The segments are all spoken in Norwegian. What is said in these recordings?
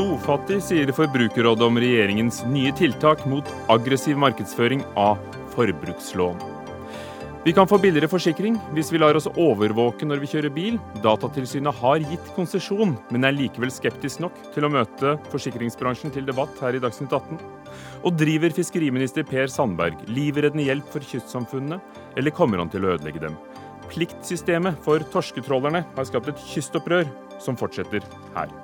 Blodfattig, sier Forbrukerrådet om regjeringens nye tiltak mot aggressiv markedsføring av forbrukslån. Vi kan få billigere forsikring hvis vi lar oss overvåke når vi kjører bil. Datatilsynet har gitt konsesjon, men er likevel skeptisk nok til å møte forsikringsbransjen til debatt her i Dagsnytt 18. Og driver fiskeriminister Per Sandberg livreddende hjelp for kystsamfunnene, eller kommer han til å ødelegge dem? Pliktsystemet for torsketrålerne har skapt et kystopprør som fortsetter her.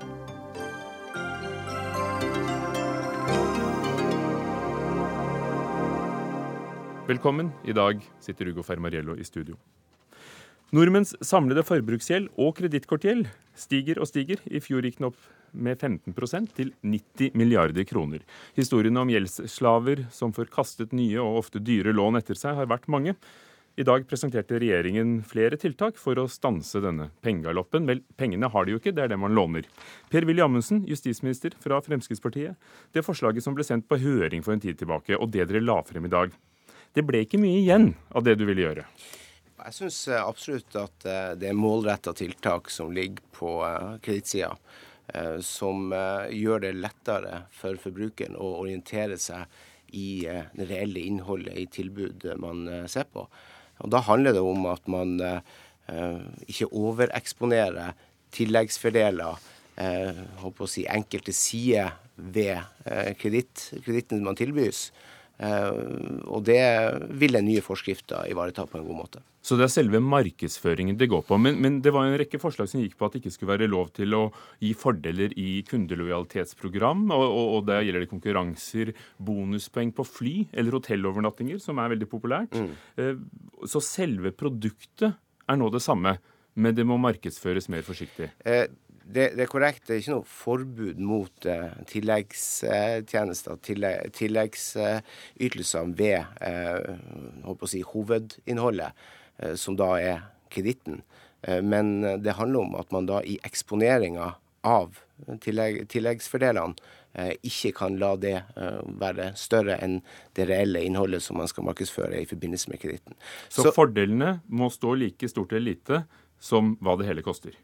Velkommen. I dag sitter Ugo Fermariello i studio. Nordmenns samlede forbruksgjeld og kredittkortgjeld stiger og stiger. I fjor gikk den opp med 15% til 90 milliarder kroner. Historiene om gjeldsslaver som får kastet nye og ofte dyre lån etter seg, har vært mange. I dag presenterte regjeringen flere tiltak for å stanse denne pengegaloppen. Vel, pengene har de jo ikke, det er det man låner. Per-Willy Amundsen, justisminister fra Fremskrittspartiet. Det forslaget som ble sendt på høring for en tid tilbake, og det dere la frem i dag, det ble ikke mye igjen av det du ville gjøre. Jeg syns eh, absolutt at eh, det er målretta tiltak som ligger på eh, kredittsida, som gjør det lettere for forbrukeren å orientere seg i det reelle innholdet i tilbud man ser på. Og Da handler det om at man ikke overeksponerer tilleggsfordeler, håper å si, enkelte sider ved kreditten man tilbys. Eh, og det vil den nye forskrifta ivareta på en god måte. Så det er selve markedsføringen det går på. Men, men, det var en rekke forslag som gikk på at det ikke skulle være lov til å gi fordeler i kundelojalitetsprogram. Og, og, og der gjelder det konkurranser, bonuspoeng på fly eller hotellovernattinger, som er veldig populært. Mm. Eh, så selve produktet er nå det samme, men det må markedsføres mer forsiktig. Eh, det, det, er korrekt. Det er ikke noe forbud mot uh, tilleggstjenester, tillegg, tilleggsytelser ved uh, si, hovedinnholdet, uh, som da er kreditten. men det handler om at man da i eksponeringa av tillegg, tilleggsfordelene ikke kan la det være større enn det reelle innholdet som man skal markedsføre i forbindelse med kreditten. Så, Så fordelene må stå like stort eller lite som hva det hele koster?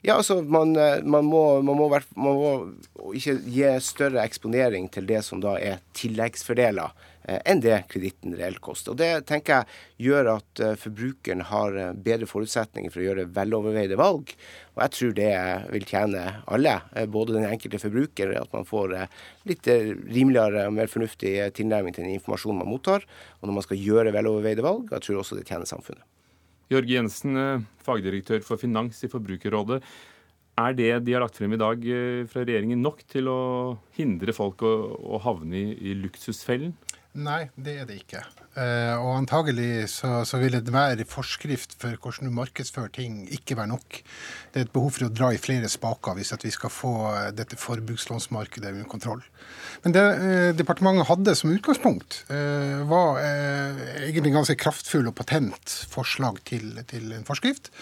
Ja, altså man, eh, man, må, man, må, man, må, ikke gi større eksponering til det som da er tilleggsfordeler, eh, enn det kreditten reelt koster. Og Det tenker jeg gjør at eh, forbrukeren har bedre forutsetninger for å gjøre veloverveide valg. Og jeg tror det vil tjene alle, både den enkelte forbruker, at man får litt rimeligere og mer fornuftig tilnærming til den informasjonen man mottar, og når man skal gjøre veloverveide valg. Jeg tror også det tjener samfunnet. Jørge Jensen, eh, fagdirektør for finans i Forbrukerrådet. Er det de har lagt frem i dag eh, fra regjeringen nok til å hindre folk å, å havne i, i luksusfellen? Nei, det er det ikke. Eh, og antagelig så, så vil enhver forskrift for hvordan du markedsfører ting, ikke være nok. Det er et behov for å dra i flere spaker hvis vi skal få eh, dette forbrukslånsmarkedet under kontroll. Men det eh, departementet hadde som utgangspunkt, eh, var egentlig ganske kraftfull og patent forslag til, til en forskrift.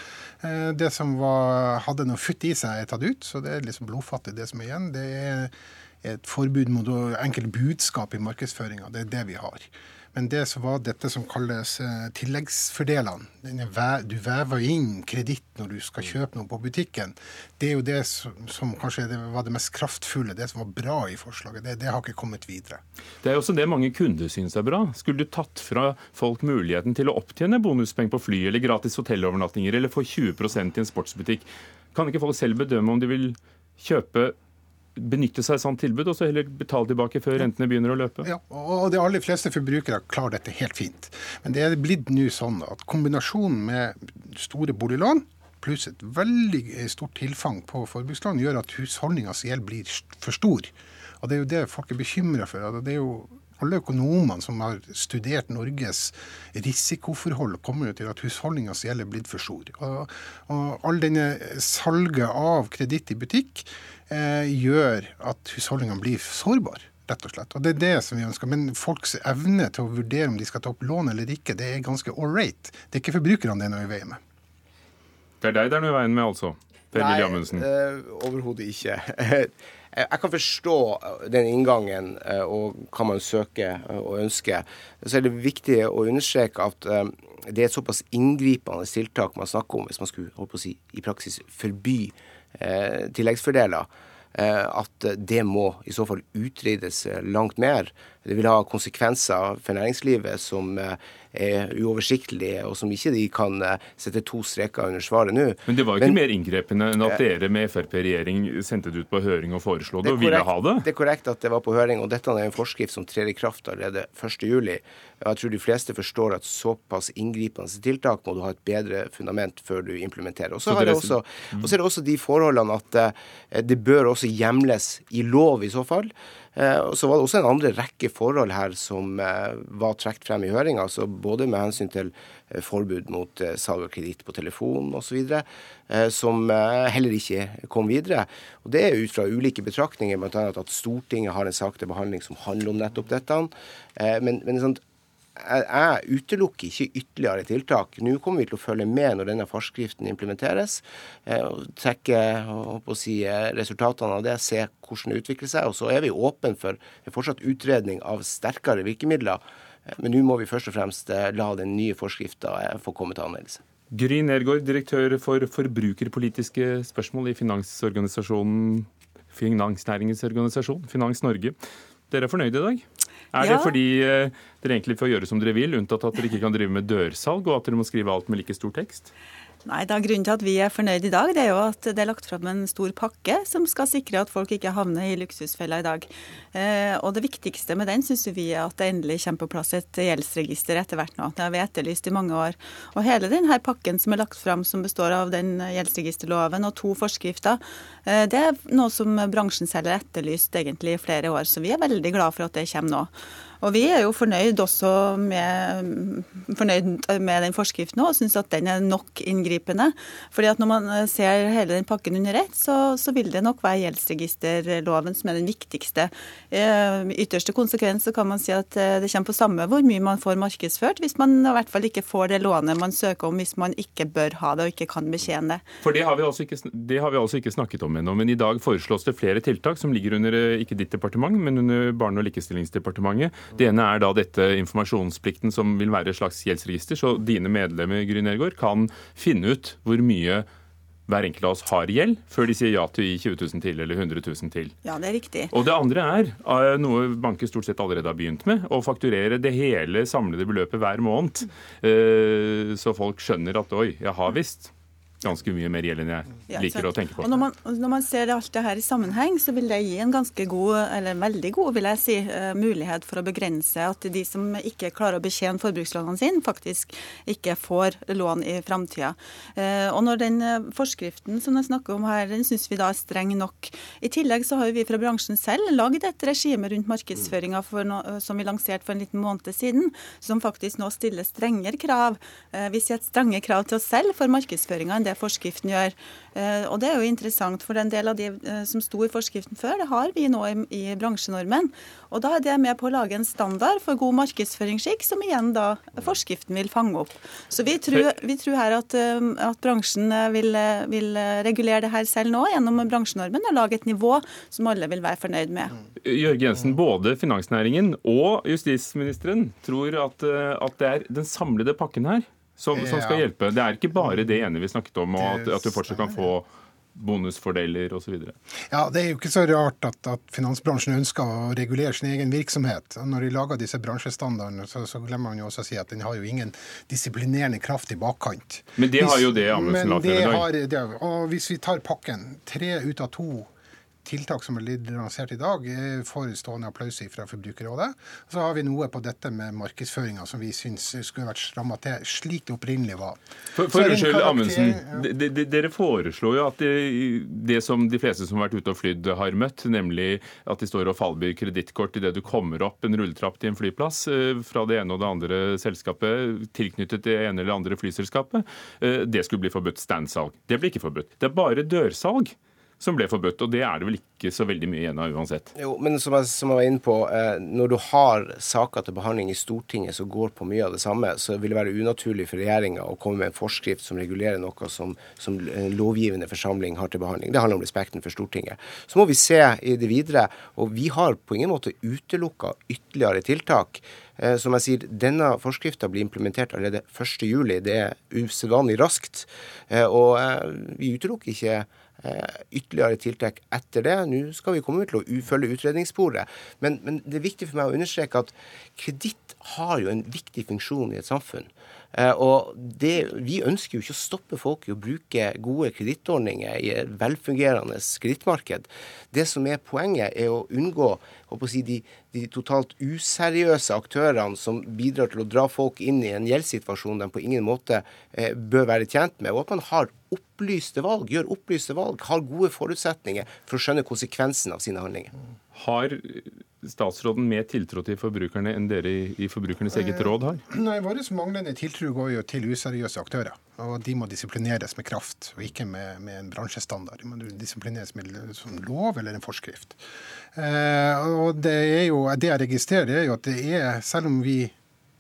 Det som var, hadde noe futt i seg, er tatt ut, så det er liksom blodfattig, det som er igjen. Det er et forbud mot enkelte budskap i markedsføringa. Det er det vi har. Men det som var dette som kalles eh, tilleggsfordelene, du vever inn kreditt når du skal kjøpe noe på butikken, det er jo det som kanskje var det mest kraftfulle, det som var bra i forslaget. Det, det har ikke kommet videre. Det er jo også det mange kunder syns er bra. Skulle du tatt fra folk muligheten til å opptjene bonuspenger på fly, eller gratis hotellovernattinger, eller få 20% i en sportsbutikk, kan ikke folk selv bedømme om de vil kjøpe benytte seg av sånt tilbud, og så heller betale tilbake før rentene begynner å løpe? Ja, og De aller fleste forbrukere klarer dette helt fint. Men det er blitt nå sånn at kombinasjonen med store boliglån pluss et veldig stort tilfang på forbrukslån gjør at husholdningas gjeld blir for stor. Og Det er jo det folk er bekymra for. Det er jo alle økonomene som har studert Norges risikoforhold, kommer jo til at husholdningas gjeld er blitt for stor. Og, og all denne salget av kreditt i butikk eh, gjør at husholdningene blir sårbare. Rett og slett. Og Det er det som vi ønsker. Men folks evne til å vurdere om de skal ta opp lån eller ikke, det er ganske all right. Det er ikke forbrukerne det er noe i veien med. Det er deg det er noe i veien med, altså? Per Nei, eh, overhodet ikke. Jeg kan forstå den inngangen uh, og hva man søker og ønsker. Så er det viktig å understreke at uh, det er et såpass inngripende tiltak man snakker om hvis man skulle holdt på å si, i praksis forby tilleggsfordeler. at det må i så fall utredes langt mer. Det vil ha konsekvenser for næringslivet som er uoversiktlige, og som ikke de kan sette to streker under svaret nå. Men det var ikke Men, mer inngrepende enn at dere med Frp-regjering sendte det ut på høring og foreslo det, og ville ha det? Det er korrekt at det var på høring, og dette er en forskrift som trer i kraft allerede 1.7. Jeg tror de fleste forstår at såpass inngripende tiltak må du ha et bedre fundament før du implementerer. Og så er, mm. er det også de forholdene at eh, det bør også hjemles i lov i så fall. Og så var det også en andre rekke forhold her som eh, var trukket frem i høringa. Altså både med hensyn til forbud mot salg av kreditt på telefon osv., som heller ikke kom videre. Og Det er ut fra ulike betraktninger, bl.a. at Stortinget har en sak til behandling som handler om nettopp dette. Men, men sånn, jeg utelukker ikke ytterligere tiltak. Nå kommer vi til å følge med når denne forskriften implementeres. Eh, og Trekke si, eh, resultatene av det, se hvordan det utvikler seg. Og så er vi åpne for en fortsatt utredning av sterkere virkemidler. Eh, men nå må vi først og fremst la den nye forskrifta få komme til anvendelse. Gry Nergård, direktør for forbrukerpolitiske spørsmål i finansorganisasjonen Finansnæringens organisasjon, Finans Norge. Dere er fornøyde i dag? Er ja. det fordi eh, dere egentlig får gjøre som dere vil, unntatt at dere ikke kan drive med dørsalg, og at dere må skrive alt med like stor tekst? Nei, da Grunnen til at vi er fornøyd i dag, det er jo at det er lagt fram en stor pakke som skal sikre at folk ikke havner i luksusfella i dag. Eh, og Det viktigste med den syns vi er at det endelig kommer på plass et gjeldsregister etter hvert nå. Det har vi etterlyst i mange år. Og Hele denne pakken som er lagt fram, som består av den gjeldsregisterloven og to forskrifter, eh, det er noe som bransjen selv har etterlyst egentlig i flere år. Så vi er veldig glad for at det kommer nå. Og Vi er jo fornøyd også med, fornøyd med den forskriften og syns at den er nok inngripende. Fordi at Når man ser hele den pakken under ett, så, så vil det nok være gjeldsregisterloven som er den viktigste. I ytterste konsekvens så kan man si at eh, det kommer på samme hvor mye man får markedsført, hvis man i hvert fall ikke får det lånet man søker om hvis man ikke bør ha det og ikke kan betjene det. For det har vi altså ikke, vi altså ikke snakket om ennå. Men i dag foreslås det flere tiltak som ligger under eh, ikke ditt departement, men under Barne- og likestillingsdepartementet. Det ene er da dette informasjonsplikten som vil være et slags gjeldsregister, så dine medlemmer Gry Nergård, kan finne ut hvor mye hver enkelt av oss har gjeld, før de sier ja til å gi 20 000 til eller 100 000 til. Ja, det er riktig. Og det andre er, eh, noe banker stort sett allerede har begynt med, å fakturere det hele samlede beløpet hver måned. Eh, så folk skjønner at oi, jeg har visst ganske mye mer gjeld enn jeg liker å tenke på. Og når man, når man, ser alt det her i sammenheng, så vil det gi en ganske god, eller veldig god, vil jeg si, uh, mulighet for å begrense at de som ikke klarer å betjene forbrukslånene sine, faktisk ikke får lån i framtida. Uh, og når den uh, forskriften som jeg snakker om her, den syns vi da er streng nok. I tillegg så har vi fra bransjen selv lagd et regime rundt markedsføringa som vi lanserte for en liten måned siden, som faktisk nå stiller strengere krav. Vi setter strenge krav til oss selv for markedsføringa enn det forskriften gjør. Eh, og Det er jo interessant, for en del av de eh, som sto i forskriften før, det har vi nå i, i bransjenormen. Og Da er det med på å lage en standard for god markedsføringsskikk, som igjen da forskriften vil fange opp. Så vi tror, vi tror her at, eh, at bransjen vil, vil, regulere det her selv nå gjennom bransjenormen og lage et nivå som alle vil være fornøyd med. Jørgen Jensen, både finansnæringen og justisministeren tror at, at det er den samlede pakken her som, som, skal hjelpe. Det er ikke bare det ene vi snakket om, og at, at du fortsatt kan få bonusfordeler osv. Ja, Det er jo ikke så rart at, at, finansbransjen ønsker å regulere sin egen virksomhet. Når de lager disse bransjestandardene, så, så, glemmer man jo også å si at den har jo ingen disiplinerende kraft i bakkant. Men det har jo det Amundsen la frem i dag. og hvis vi tar pakken, tre ut av to tiltak som er lansert i dag, får stående applaus fra Forbrukerrådet. Så har vi noe på dette med markedsføringa som vi syns skulle vært stramma til, slik det opprinnelig var. For, for unnskyld, Amundsen. Ja. Dere foreslår jo at det, det, som de fleste som har vært ute og flydd, har møtt, nemlig at de står og fallbyr kredittkort idet du kommer opp en rulletrapp til en flyplass eh, fra det ene og det andre selskapet tilknyttet det ene eller andre flyselskapet, eh, det skulle bli forbudt. Standsalg. Det blir ikke forbudt. Det er bare dørsalg som ble forbudt. Og det er det vel ikke så veldig mye igjen av uansett. Jo, men som jeg, som jeg var inne på, eh, når du har saker til behandling i Stortinget som går på mye av det samme, så vil det være unaturlig for regjeringa å komme med en forskrift som regulerer noe som, som lovgivende forsamling har til behandling. Det handler om respekten for Stortinget. Så må vi se i det videre, og vi har på ingen måte utelukka ytterligere tiltak. Eh, som jeg sier, Denne forskrifta blir implementert allerede 1.7. Det er usedvanlig raskt. Eh, og eh, vi utelukker ikke ytterligere tiltak etter det. Nå skal vi komme til å følge utredningssporet. Men, men det er viktig for meg å understreke at kreditt har jo en viktig funksjon i et samfunn. Eh, og det, Vi ønsker jo ikke å stoppe folk i å bruke gode kredittordninger i et velfungerende kredittmarked. Det som er poenget, er å unngå å si, de, de, totalt useriøse aktørene som bidrar til å dra folk inn i en gjeldssituasjon de på ingen måte eh, bør være tjent med. Og at man har opplyste valg, gjør opplyste valg, har gode forutsetninger for å skjønne konsekvensen av sine handlinger. Har statsråden mer tiltro til forbrukerne enn dere i Forbrukernes eget råd har? Eh, nei, Vår manglende tiltro går jo til useriøse aktører. Og de må disiplineres med kraft, og ikke med, med en bransjestandard. De må disiplineres med som lov eller en forskrift. Eh, og det, er jo, det jeg registrerer, er jo at det er, selv om vi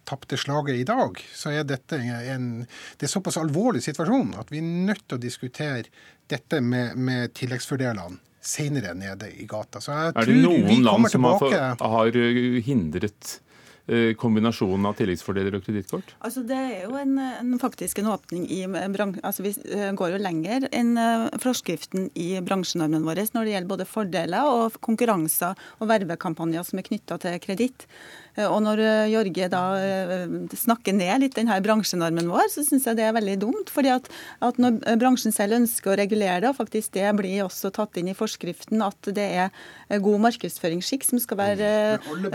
tapte slaget i dag, så er dette en, det er såpass alvorlig situasjon at vi er nødt til å diskutere dette med, med tilleggsfordelene senere nede i gata. Så jeg er det noen land som har, har eh, hindret eh, kombinasjonen av tilleggsfordeler og kredittkort? Altså, det er jo en, en, faktisk en åpning i altså, Vi eh, går jo lenger enn forskriften i bransjenormen vår når det gjelder både fordeler og konkurranser og vervekampanjer som er knytta til kreditt. Eh, og når eh, Jorge da eh, snakker ned litt denne bransjenormen vår, så syns jeg det er veldig dumt. fordi at, at, når bransjen selv ønsker å regulere det, og faktisk det blir også tatt inn i forskriften at det er god markedsføringsskikk som skal være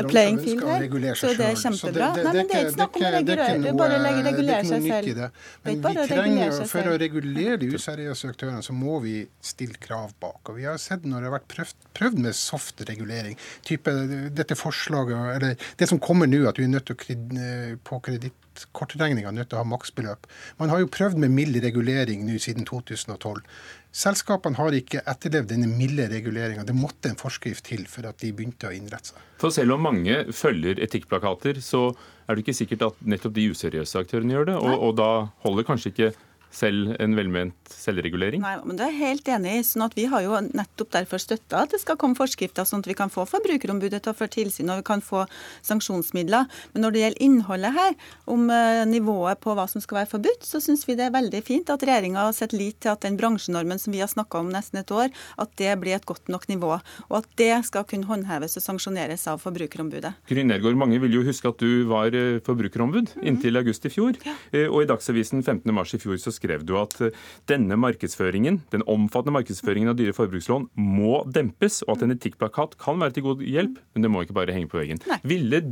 playing field her, så det er kjempebra. Nei, men det er ikke snakk om å regulere, bare regulere seg selv. Men vi trenger, for å regulere de useriøse aktørene, så må vi stille krav bak. Og vi har sett når det har vært prøvd, prøvd med soft regulering, type dette forslaget, eller det som kommer nå, at du er nødt til å kred, på kredittkortregninga nødt til å ha maksbeløp. Man har jo prøvd med mild regulering nå siden 2012. Selskapene har ikke etterlevd denne milde reguleringa. Det måtte en forskrift til for at de begynte å innrette seg. For selv om mange følger etikkplakater, så er det ikke sikkert at nettopp de useriøse aktørene gjør det. Og, og da holder kanskje ikke selv en velment selvregulering? Nei, men det er jeg helt enig i. sånn at Vi har jo nettopp derfor støtta at det skal komme forskrifter, sånn at vi kan få Forbrukerombudet til å føre tilsyn og vi kan få sanksjonsmidler. Men når det gjelder innholdet her, om eh, nivået på hva som skal være forbudt, så syns vi det er veldig fint at regjeringa har sett lit til at den bransjenormen som vi har snakka om nesten et år, at det blir et godt nok nivå. Og at det skal kunne håndheves og sanksjoneres av Forbrukerombudet. Gry Nergård, mange vil jo huske at du var eh, forbrukerombud mhm. inntil august i fjor. Ja. Eh, og i Dagsavisen 15.3 i fjor så skrev du at eh, denne markedsføringen, den omfattende markedsføringen av dyre forbrukslån må dempes, og at en etikkplakat kan være til god hjelp, men det må ikke bare henge på veggen. Nei. Ville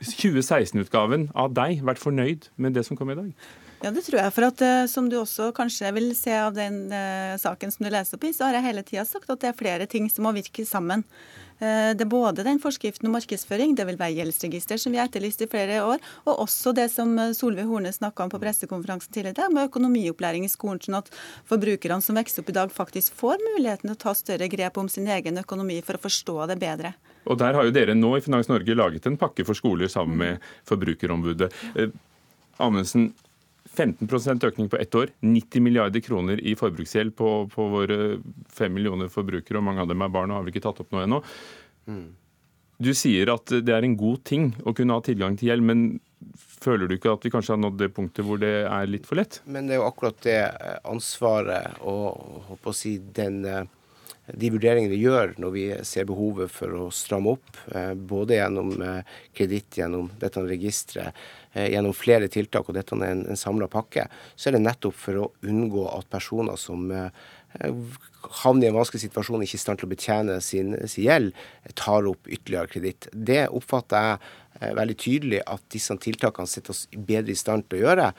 2016-utgaven av deg vært fornøyd med det som kom i dag? Ja, det tror jeg. For at eh, som du også kanskje vil se av den uh, saken som du leste opp i, så har jeg hele tida sagt at det er flere ting som må virke sammen. Uh, det er både den forskriften om markedsføring, det vil være gjeldsregister, som vi har etterlyst i flere år, og også det som Solveig Horne snakka om på pressekonferansen tidligere, med økonomiopplæring i skolen, sånn at forbrukerne som vokser opp i dag, faktisk får muligheten til å ta større grep om sin egen økonomi for å forstå det bedre. Og Der har jo dere nå i Finans Norge laget en pakke for skoler sammen med Forbrukerombudet. Uh, Amundsen, 15% økning på ett år, 90 milliarder kroner i forbruksgjeld på, på våre 5 millioner forbrukere, og mange av dem er barn og har vel ikke tatt opp noe ennå. Mm. Du sier at det er en god ting å kunne ha tilgang til gjeld, men føler du ikke at vi kanskje har nådd det punktet hvor det er litt for lett? Men det er jo akkurat det ansvaret og håper å si, den eh, de vurderingene vi gjør når vi ser behovet for å stramme opp, eh, både gjennom eh, kreditt, gjennom dette registeret, eh, gjennom flere tiltak, og dette er en, en samla pakke, så er det nettopp for å unngå at personer som havner i en vanskelig situasjon, ikke i stand til å betjene sin, sin gjeld, tar opp ytterligere kreditt. Det oppfatter jeg veldig tydelig at disse tiltakene setter oss bedre i stand til å gjøre.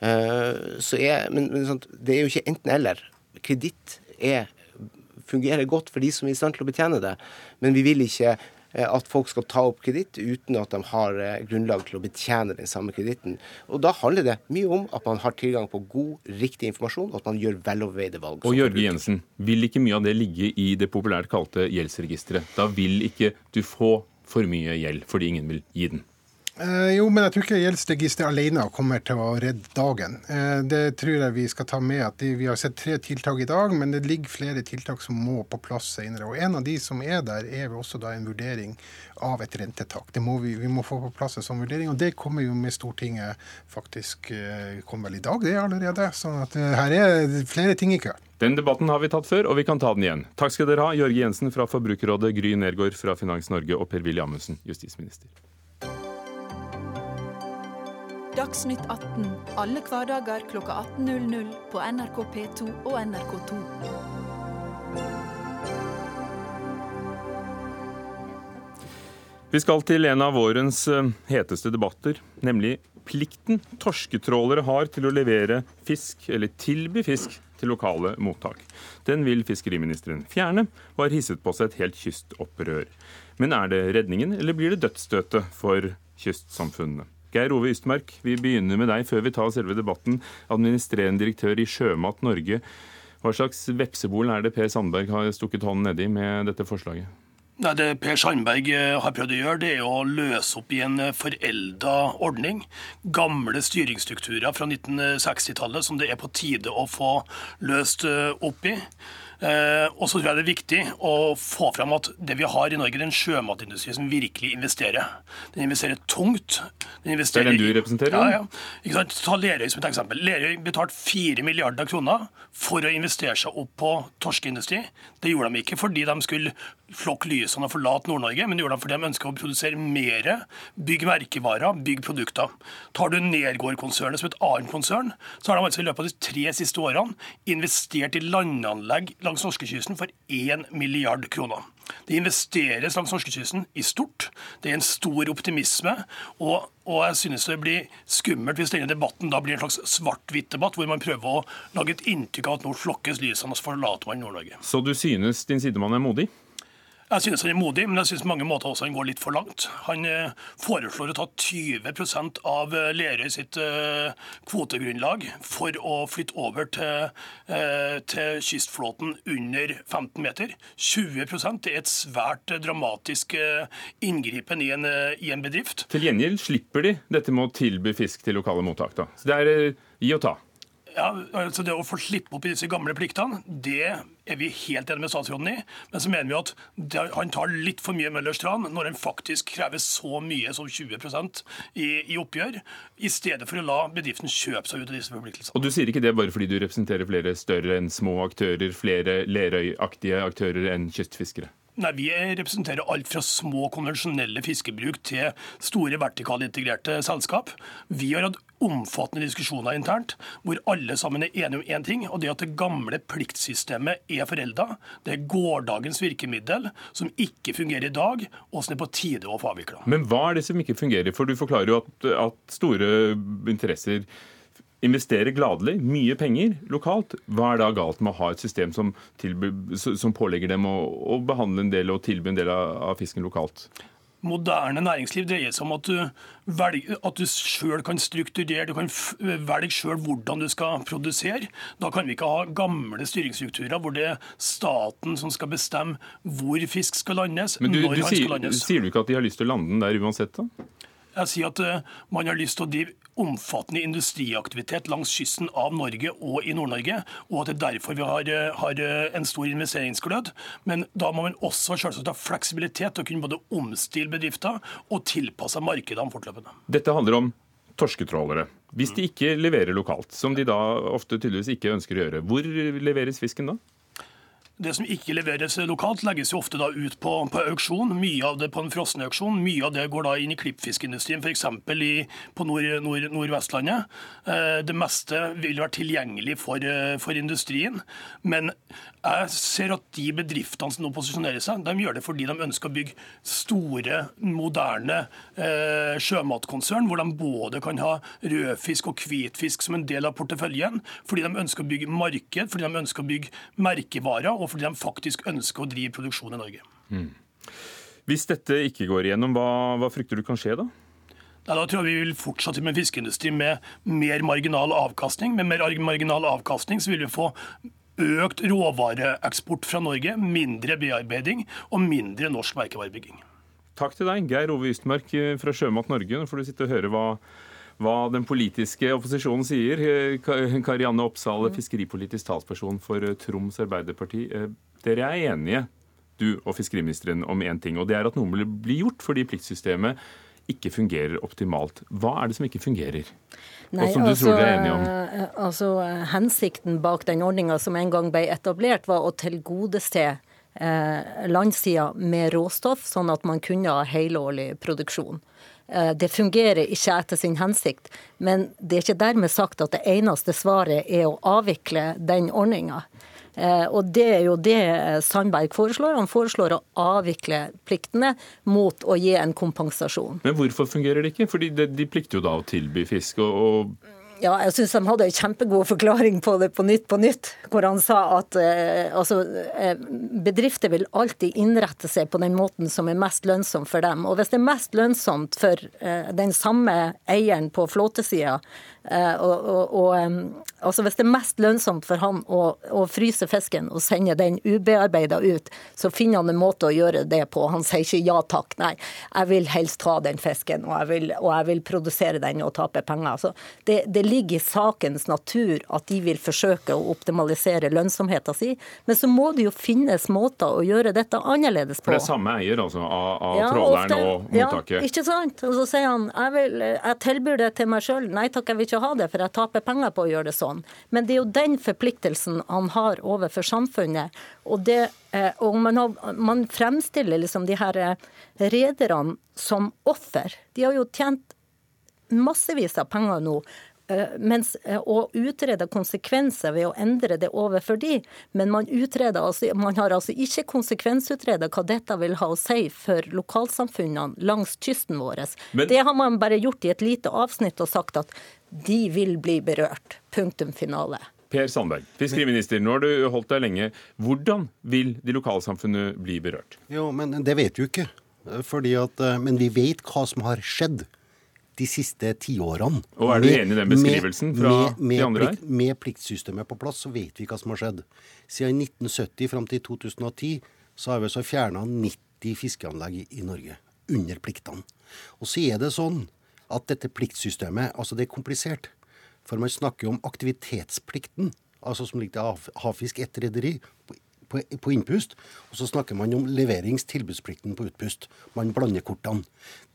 Er, men, men det er jo ikke enten-eller. Kreditt er fungerer godt for de som er i stand til å betjene det. Men vi vil ikke eh, at folk skal ta opp kreditt uten at de har eh, grunnlag til å betjene den samme kreditten. Og Da handler det mye om at man har tilgang på god, riktig informasjon, og at man gjør veloverveide valg. Og Jørge Jensen, vil ikke mye av det ligge i det populært kalte gjeldsregisteret? Da vil ikke du få for mye gjeld fordi ingen vil gi den? Eh, jo, men jeg tror ikke gjeldsregisteret alene kommer til å redde dagen. Eh, det tror jeg vi skal ta med. at Vi har sett tre tiltak i dag, men det ligger flere tiltak som må på plass senere. Og En av de som er der, er også da en vurdering av et rentetak. Det må vi, vi må få på plass en sånn vurdering, og det kommer jo med Stortinget faktisk eh, kommer vel i dag, det allerede. sånn at eh, her er flere ting i kø. Den debatten har vi tatt før, og vi kan ta den igjen. Takk skal dere ha, Jørge Jensen fra Forbrukerrådet, Gry Nergård fra Finans Norge og Per-Willy Amundsen, justisminister. Dagsnytt 18 alle hverdager kl 18.00 på NRK P2 og NRK2. Vi skal til en av vårens eh, heteste debatter, nemlig plikten torsketrålere har til å levere fisk, eller tilby fisk, til lokale mottak. Den vil fiskeriministeren fjerne, og har hisset på seg et helt kystopprør. Men er det redningen, eller blir det dødsstøtet for kystsamfunnene? Geir Ove Ystmark, vi begynner med deg før vi tar selve debatten. Administrerende direktør i Sjømat Norge. Hva slags vepsebol er det Per Sandberg har stukket hånden nedi med dette forslaget? Nei, Det Per Sandberg eh, har prøvd å gjøre, det er å løse opp i en eh, forelda ordning. Gamle styringsstrukturer fra 1960-tallet som det er på tide å få løst eh, opp i. Eh, og så tror jeg det er viktig å få fram at det vi har i Norge, det er en sjømatindustri som virkelig investerer. Den investerer tungt. Den investerer det er den du representerer? Ja, ja. Ta Lerøy som et eksempel. Lerøy betalte 4 milliarder kroner for å investere seg opp på torskeindustri. Det gjorde de ikke fordi de skulle flokke lysene og forlate Nord-Norge, men det gjorde de fordi de ønsker å produsere mer, bygge merkevarer, bygge produkter. Tar du Nergård-konsernet som et annet konsern, så har de altså i løpet av de tre siste årene investert i landanlegg langs norskekysten for 1 milliard kroner. Det investeres langs norskekysten i stort. Det er en stor optimisme. Og, og jeg synes det blir skummelt hvis denne debatten da blir en slags svart-hvitt-debatt, hvor man prøver å lage et inntrykk av at nå flokkes lysene, og så forlater man Nord-Norge. Så du synes din sidemann er modig? Jeg synes han er modig, men jeg synes mange måter også han går litt for langt. Han eh, foreslår å ta 20 av eh, Lerøy sitt eh, kvotegrunnlag for å flytte over til, til kystflåten under 15 meter. 20 det er et svært dramatisk inngripen i en, i en bedrift. Til gjengjeld slipper de dette med å tilby fisk til lokale mottak. da. Så det er gi og ta. Ja, altså Det å få slippe opp i disse gamle pliktene, det er vi helt enige med statsråden i. Men så mener vi at det, han tar litt for mye Møllers tran når han faktisk krever så mye som 20 i, i oppgjør, i stedet for å la bedriften kjøpe seg ut av disse forpliktelsene. Og Du sier ikke det bare fordi du representerer flere større enn små aktører, flere Lerøy-aktige aktører enn kystfiskere? Nei, Vi representerer alt fra små, konvensjonelle fiskebruk til store vertikalintegrerte selskap. Vi har hatt omfattende diskusjoner internt hvor alle sammen er enige om én ting, og det er at det gamle pliktsystemet er forelda. Det er gårsdagens virkemiddel som ikke fungerer i dag, og som er på tide å få avvikla. Men hva er det som ikke fungerer? For du forklarer jo at, at store interesser investerer gladelig mye penger lokalt. Hva er da galt med å ha et system som, tilby, som pålegger dem å, å, behandle en del og tilby en del av, av fisken lokalt? moderne næringsliv dreier seg om at du, velger, at du sjøl kan strukturere, du kan velge sjøl hvordan du skal produsere. Da kan vi ikke ha gamle styringsstrukturer hvor det er staten som skal bestemme hvor fisk skal landes, Men du, når du han sier, skal landes. Sier du ikke at de har lyst til å lande den der uansett, da? Jeg sier at uh, man har lyst til å drive omfattende industriaktivitet langs kysten av Norge og i Nord-Norge, og at det er derfor vi har, eh, har eh, en stor investeringsglød. Men da må man også selvsagt ha fleksibilitet til å kunne både omstille bedrifter og tilpasse markedene fortløpende. Dette handler om torsketrålere. Hvis de ikke leverer lokalt, som de da ofte tydeligvis ikke ønsker å gjøre, hvor leveres fisken da? Det som ikke leveres lokalt, legges jo ofte da ut på, på auksjon. Mye av det på en frossenauksjon. Mye av det går da inn i klippfiskindustrien, f.eks. på nord, nord, Nordvestlandet. Eh, det meste vil være tilgjengelig for, eh, for, industrien. Men jeg ser at de bedriftene som nå posisjonerer seg, de gjør det fordi de ønsker å bygge store, moderne eh, sjømatkonsern, hvor de både kan ha rødfisk og hvitfisk som en del av porteføljen, fordi de ønsker å bygge marked, fordi de ønsker å bygge merkevarer. og fordi de faktisk ønsker å drive produksjon i Norge. Mm. Hvis dette ikke går igjennom, hva, hva frykter du kan skje da? Ja, da tror jeg vi vil fortsette med en fiskeindustri med mer marginal avkastning. Med mer marginal avkastning så vil vi få økt råvareeksport fra Norge, mindre bearbeiding og mindre norsk merkevarebygging. Takk til deg, Geir Ove Ystmark eh, fra Sjømat Norge. Nå får du sitte og høre hva, hva den politiske opposisjonen sier. Eh, Karianne Oppsal, mm. fiskeripolitisk talsperson for eh, Troms Arbeiderparti. Dere er enige, du og fiskeriministeren, om én ting, og det er at noe blir bli gjort fordi pliktsystemet ikke fungerer optimalt. Hva er det som ikke fungerer? Nei, og som du altså, tror du er enig om? Altså, hensikten bak den ordninga som en gang ble etablert, var å tilgodese eh, landsida med råstoff, sånn at man kunne ha helårlig produksjon. Eh, det fungerer ikke etter sin hensikt, men det er ikke dermed sagt at det eneste svaret er å avvikle den ordninga. Eh, og det er jo det Sandberg foreslår. Han foreslår å avvikle pliktene mot å gi en kompensasjon. Men hvorfor fungerer det ikke? Fordi de, plikter jo da å tilby fisk. og ja, jeg syns de hadde en kjempegod forklaring på det på Nytt på Nytt, hvor han sa at eh, altså, eh, bedrifter vil alltid innrette seg på den måten som er mest lønnsom for dem. Og hvis det er mest lønnsomt for eh, den samme eieren på flåtesida Eh, og, og, og, altså Hvis det er mest lønnsomt for han å, å fryse fisken og sende den ubearbeida ut, så finner han en måte å gjøre det på. Han sier ikke ja takk, nei, jeg vil helst ha den fisken, og jeg vil, og jeg vil produsere den og tape penger. Så det, det, ligger i sakens natur at de vil forsøke å optimalisere lønnsomheten sin. men så må det jo finnes måter å gjøre dette annerledes på. For det er samme eier altså, av, av ja, tråleren og mottaket? Ja, ikke sant. Og så sier han jeg, vil, jeg tilbyr det til meg sjøl, nei takk, jeg vil ikke ha det, for jeg taper penger på å gjøre det sånn. Men det er jo den forpliktelsen han har overfor samfunnet. Og, det, eh, og man, har, man, fremstiller liksom de her eh, rederne som offer. De har jo tjent massevis av penger nå mens eh, å utrede konsekvenser ved å endre det overfor de, men man, altså, man har altså ikke konsekvensutredet hva dette vil ha å si for lokalsamfunnene langs kysten vår. Men, det har man bare gjort i et lite avsnitt og sagt at de vil bli berørt. Punktum finale. Per Sandberg, fiskeriminister, nå har du holdt deg lenge. Hvordan vil de lokalsamfunnene bli berørt? Jo, men Det vet vi jo ikke. Fordi at, eh, men vi vet hva som har skjedd de siste tiårene. Og Er du enig i den beskrivelsen fra med, med, de andre her? Med pliktsystemet på plass, så vet vi hva som har skjedd. Siden 1970 fram til 2010 så har vi så fjerna 90 fiskeanlegg i Norge under pliktene. Og så er det sånn at dette pliktsystemet, altså det er komplisert. For man snakker jo om aktivitetsplikten, altså som ligger til Havfisk ett rederi på, på innpust. Og så snakker man om leveringstilbudsplikten på utpust. Man blander kortene.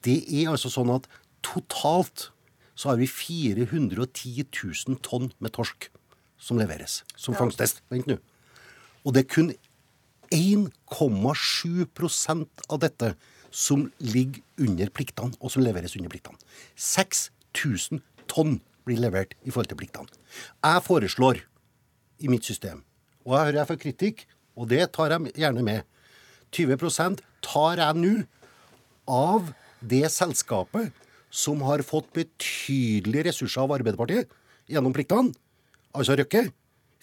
Det er altså sånn at Totalt så har vi 410 000 tonn med torsk som leveres. Som ja. fangsttest. Vent nå. Og det er kun 1,7% av dette som ligger under pliktene, og som leveres under pliktene. 6000 tonn blir levert i forhold til pliktene. Jeg foreslår i mitt system, og jeg hører jeg får kritikk, og det tar jeg gjerne med, 20% tar jeg nå av det selskapet som har fått betydelige ressurser av Arbeiderpartiet gjennom pliktene, altså Røkke,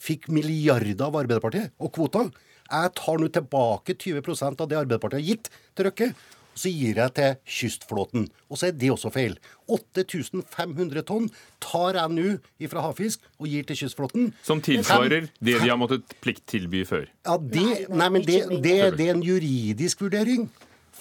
fikk milliarder av Arbeiderpartiet og kvoter. Jeg tar nå tilbake 20% av det Arbeiderpartiet har gitt til Røkke. Og så gir jeg til kystflåten. Og så er det også feil. 8500 tonn tar jeg nå fra Havfisk og gir til kystflåten. Som tilsvarer det de har måttet plikttilby før? Ja, det, nei, men det, det, det er en juridisk vurdering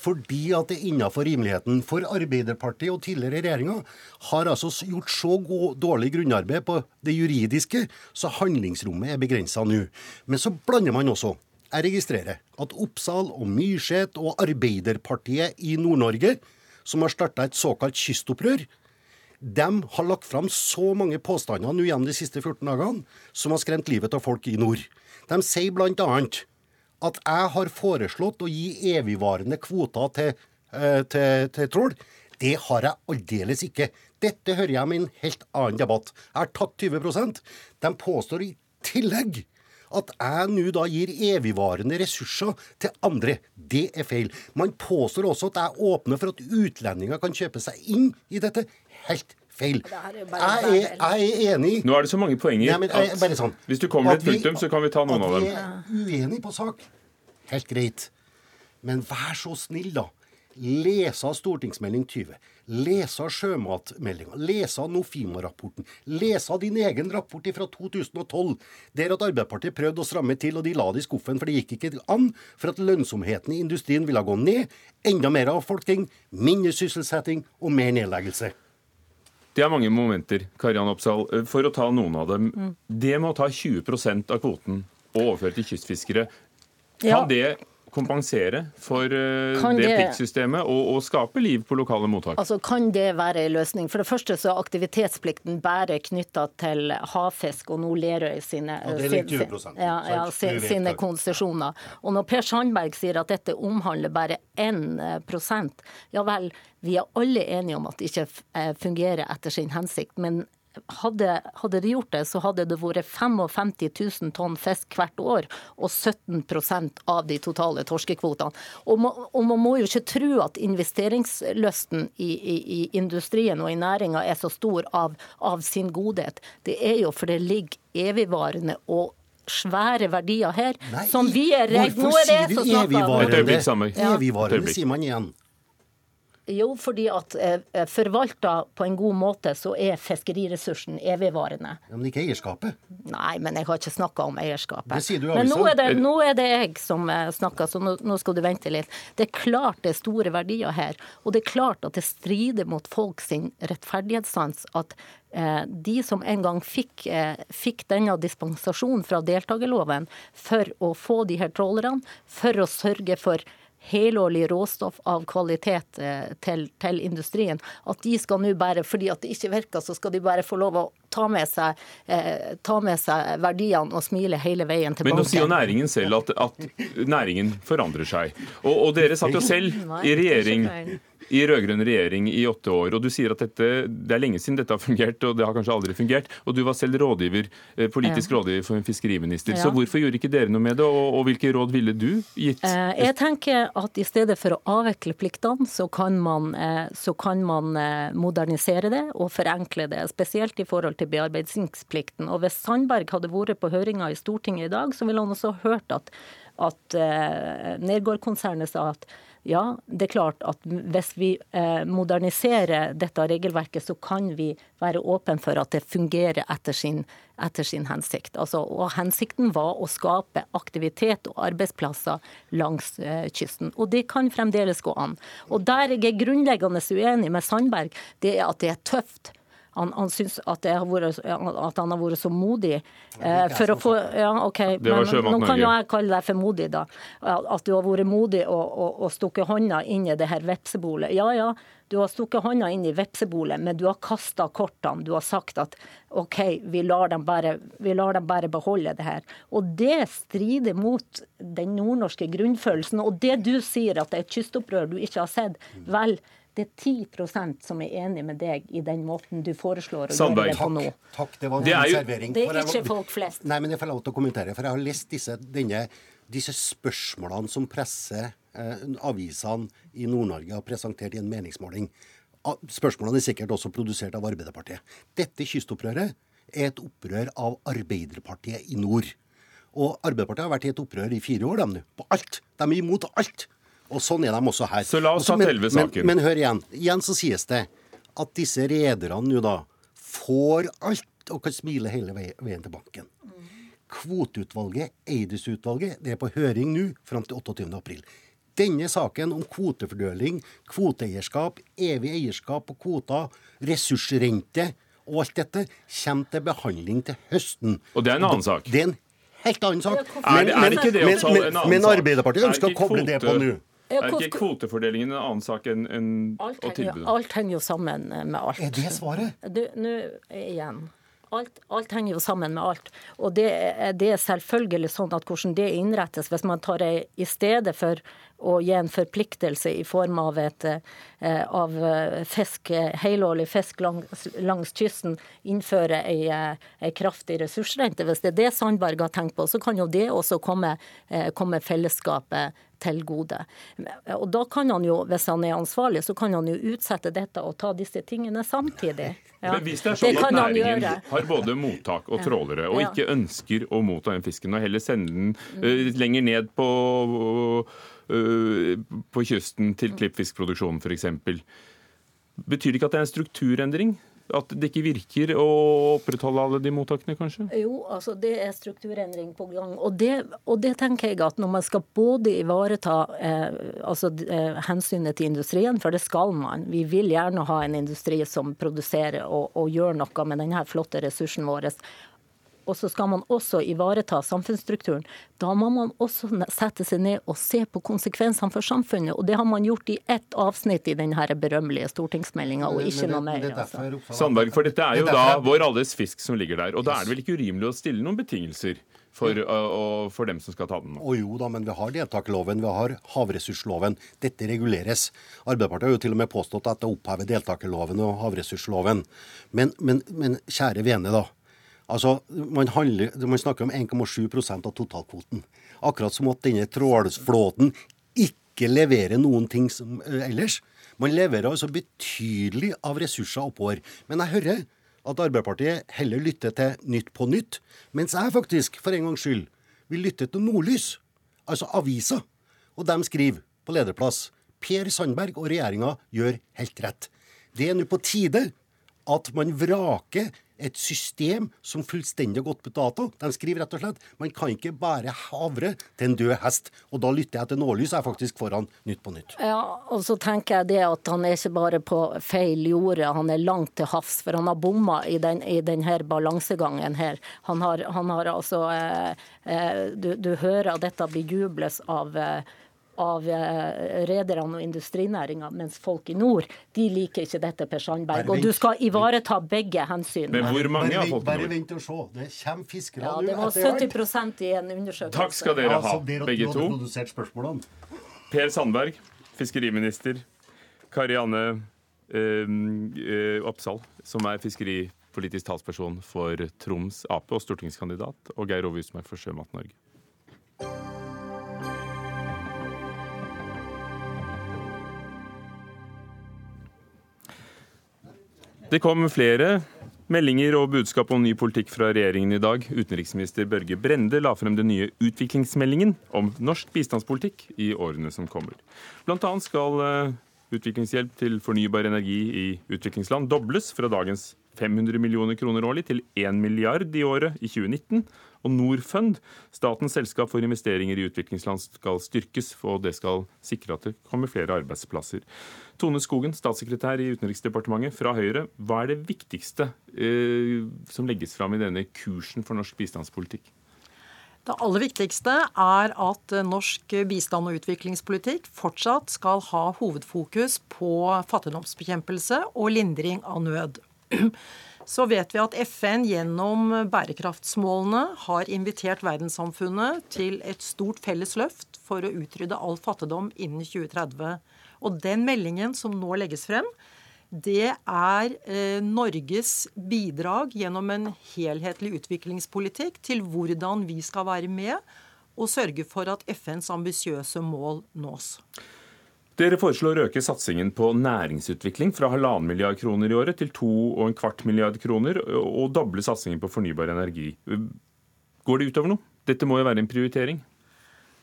fordi at det innenfor rimeligheten. For Arbeiderpartiet og tidligere regjeringer har altså gjort så god, dårlig grunnarbeid på det juridiske, så handlingsrommet er begrensa nå. Men så blander man også. Jeg registrerer at Oppsal og Myrseth og Arbeiderpartiet i Nord-Norge, som har starta et såkalt kystopprør, de har lagt fram så mange påstander nå gjennom de siste 14 dagene som har skremt livet av folk i nord. De sier blant annet at jeg har foreslått å gi evigvarende kvoter til, uh, til, til trål. Det har jeg aldeles ikke. Dette hører jeg med en helt annen debatt. Jeg har tatt 20 De påstår i tillegg at jeg nå da gir evigvarende ressurser til andre. Det er feil. Man påstår også at jeg åpner for at utlendinger kan kjøpe seg inn i dette. Helt feil. Jeg er, jeg er, enig. Nå er det så mange poenger Nei, jeg, at sånn, hvis du kommer til et punktum, så kan vi ta noen av dem. At vi er uenige på sak, helt greit. Men vær så snill, da. lese stortingsmelding 20, lese sjømatmeldinga, lese Nofima-rapporten, lese din egen rapport fra 2012, der at Arbeiderpartiet prøvde å stramme til, og de la det i skuffen, for det gikk ikke an, for at lønnsomheten i industrien ville gå ned, enda mer avfolking, mindre sysselsetting og mer nedleggelse. Det er mange momenter, Karian Oppsal, For å ta noen av dem. Mm. Det med å ta 20% av kvoten og overføre til kystfiskere, kan ja. det kompensere for kan det, det pliktsystemet og, og, skape liv på lokale mottak? Altså, Kan det være en løsning? For det første så er aktivitetsplikten bare knytta til havfisk og nå Lerøy sine, ja, sin, ja, ja, sine konsesjoner. Og når Per Sandberg sier at dette omhandler bare 1% ja vel, vi er alle enige om at det ikke eh, fungerer etter sin hensikt. men hadde, hadde, de gjort det, så hadde det vært 55 000 tonn fisk hvert år, og 17% av de totale torskekvotene. Og, og, man må jo ikke tro at investeringslysten i, i, i industrien og i næringa er så stor av, av, sin godhet. Det er jo for det ligger evigvarende og svære verdier her, Nei, som vi er redd Hvorfor sier vi evigvarende? Evigvarende sier man igjen. Jo, fordi at eh, forvalta på en god måte, så er fiskeriressursen evigvarende. Ja, men ikke eierskapet? Nei, men jeg har ikke snakka om eierskapet. Det sier du Men nå er det, nå er det jeg som eh, snakker, så nå, nå, skal du vente litt. Det er klart det er store verdier her. Og det er klart at det strider mot folk sin rettferdighetssans at eh, de som en gang fikk, eh, fikk denne dispensasjonen fra deltakerloven for å få de her trålerne, for å sørge for helårlig råstoff av kvalitet eh, til, til, industrien. At de skal nå bare, fordi at det ikke virker, så skal de bare få lov å ta med seg, eh, ta med seg verdiene og smile hele veien til banken. Men nå sier jo næringen selv at, at næringen forandrer seg. Og, og dere satt jo selv i regjering i rød-grønn regjering i åtte år. og Du sier at dette, det er lenge siden dette har fungert, og det har kanskje aldri fungert. Og du var selv rådgiver, eh, politisk ja. rådgiver for en fiskeriminister. Ja. Så hvorfor gjorde ikke dere noe med det, og, og hvilke råd ville du gitt? Eh, jeg tenker at i stedet for å avvikle pliktene, så kan man, eh, så kan man modernisere det og forenkle det. Spesielt i forhold til bearbeidingsplikten. Og hvis Sandberg hadde vært på høringa i Stortinget i dag, så ville han også hørt at, at Nergård-konsernet sa at ja, det er klart at hvis vi eh, moderniserer dette regelverket, så kan vi være åpne for at det fungerer etter sin, etter sin hensikt. Altså, og Hensikten var å skape aktivitet og arbeidsplasser langs eh, kysten. Og det kan fremdeles gå an. Og Der jeg er grunnleggende uenig med Sandberg, det er at det er tøft han, han syns at, vært, at, han har vært så modig. Eh, for å få Ja, OK, men nå kan jo jeg kalle deg for modig, da. At du har vært modig og, og, og stukket hånda inn i det her vepsebolet. Ja ja, du har stukket hånda inn i vepsebolet, men du har kasta kortene. Du har sagt at OK, vi lar, dem bare, vi lar dem bare beholde det her. Og det strider mot den nordnorske grunnfølelsen. Og det du sier at det er et kystopprør du ikke har sett, vel, det er 10% som er enig med deg i den måten du foreslår å Sandberg. gjøre det på nå. Takk, takk det var en det er, servering. Det er ikke folk flest. Nei, men jeg får lov til å kommentere. For jeg har lest disse, denne, disse spørsmålene som presser eh, avisene i Nord-Norge har presentert i en meningsmåling. Spørsmålene er sikkert også produsert av Arbeiderpartiet. Dette kystopprøret er et opprør av Arbeiderpartiet i nord. Og Arbeiderpartiet har vært i et opprør i fire år, de nå. På alt. De er imot alt. Og sånn er de også her. Så la oss ta selve saken. Men, men, hør igjen. Igjen så sies det at disse rederne nå da får alt og kan smile hele veien til banken. Kvoteutvalget, Eidesutvalget, det er på høring nå fram til 28. april. Denne saken om kvotefordeling, kvoteeierskap, evig eierskap på kvoter, ressursrente og alt dette kommer til behandling til høsten. Og det er en annen sak? Det er en helt annen sak. Men, men, men, men Arbeiderpartiet ønsker å koble det på nå. Er ikke kvotefordelingen en annen sak enn en, henger, alt henger jo sammen med alt. Er det svaret? Du, nå igjen. Alt, alt, henger jo sammen med alt. Og det, det, er selvfølgelig sånn at hvordan det innrettes, hvis man tar det i stedet for å gi en forpliktelse i form av, et, eh, av fisk, helårlig fisk langs, langs kysten, innføre ei, ei, kraftig ressursrente. Hvis det er det Sandberg har tenkt på, så kan jo det også komme, eh, komme fellesskapet til gode. Og da kan han jo, hvis han er ansvarlig, så kan han jo utsette dette og ta disse tingene samtidig. Ja. Men hvis det er sånn det at næringen har både mottak og trålere, og ikke ønsker å motta den fisken, og heller sende den uh, lenger ned på, uh, på kysten til klippfiskproduksjonen f.eks., betyr det ikke at det er en strukturendring? At det ikke virker å opprettholde alle de mottakene, kanskje? Jo, altså det er strukturendring på gang. Og det, og det tenker jeg at når man skal både ivareta eh, altså, eh, hensynet til industrien, for det skal man. Vi vil gjerne ha en industri som produserer og, og gjør noe med denne flotte ressursen vår og så skal man også ivareta samfunnsstrukturen. Da må man også sette seg ned og se på konsekvensene for samfunnet. Og det har man gjort i ett avsnitt i denne berømmelige stortingsmeldinga, og ikke noe mer. Altså. Sandberg, for dette er jo da vår alles fisk som ligger der. Og da er det vel ikke urimelig å stille noen betingelser? For, og, for, dem som skal ta den? Og jo da, men vi har deltakerloven, vi har havressursloven. Dette reguleres. Arbeiderpartiet har jo til og med påstått at det opphever deltakerloven og havressursloven. Men, men, men kjære vene, da. Altså, man, handler, man snakker om 1,7% av totalkvoten. Akkurat som at denne trålflåten ikke leverer noen ting som, uh, ellers. Man leverer altså betydelig av ressurser oppover. Men jeg hører at Arbeiderpartiet heller lytter til Nytt på Nytt, mens jeg faktisk, for en gangs skyld, vil lytte til Nordlys, altså avisa. Og de skriver på lederplass Per Sandberg og regjeringa gjør helt rett. Det er nå på tide at man vraker et system som fullstendig har gått på dato. De skriver rett og slett man kan ikke bære havre til en død hest. Og da lytter jeg til Nålys, jeg faktisk foran Nytt på Nytt. Ja, og så tenker jeg det at han er ikke bare på feil jorde, han er langt til havs. For han har bomma i, den, i denne balansegangen her. Han har, han har altså eh, eh, du, du, hører at dette blir jubles av eh, av eh, rederne og industrinæringa, mens folk i nord de liker ikke dette, Per Sandberg. Og du skal ivareta begge hensyn. Men hvor mange har folk? Bare vent og se. Det kommer fiskere ja, Det var 70% i en undersøkelse. Takk skal dere ha, begge to. Per Sandberg, fiskeriminister. Karianne eh, Oppsal, som er fiskeripolitisk talsperson for Troms Ap og stortingskandidat, og Geir Ove Usmark for Sjømat Norge. Det kom flere meldinger og budskap om ny politikk fra regjeringen i dag. Utenriksminister Børge Brende la frem den nye utviklingsmeldingen om norsk bistandspolitikk i årene som kommer. Blant annet skal eh, utviklingshjelp til fornybar energi i utviklingsland dobles fra dagens 500 millioner kroner årlig til 1 milliard i året i 2019. Og Norfund, statens selskap for investeringer i utviklingsland, skal styrkes, og det skal sikre at det kommer flere arbeidsplasser. Tone Skogen, statssekretær i Utenriksdepartementet fra Høyre. Hva er det viktigste eh, som legges fram i denne kursen for norsk bistandspolitikk? Det aller viktigste er at norsk bistand- og utviklingspolitikk fortsatt skal ha hovedfokus på fattigdomsbekjempelse og lindring av nød. Så vet vi at FN gjennom bærekraftsmålene har invitert verdenssamfunnet til et stort felles løft for å utrydde all fattigdom innen 2030. Og den meldingen som nå legges frem, det er eh, Norges bidrag gjennom en helhetlig utviklingspolitikk til hvordan vi skal være med og sørge for at FNs ambisiøse mål nås. Dere foreslår å øke satsingen på næringsutvikling fra halvannen milliard kroner i året til to og en kvart milliard kroner, og doble satsingen på fornybar energi. Går det utover noe? Dette må jo være en prioritering?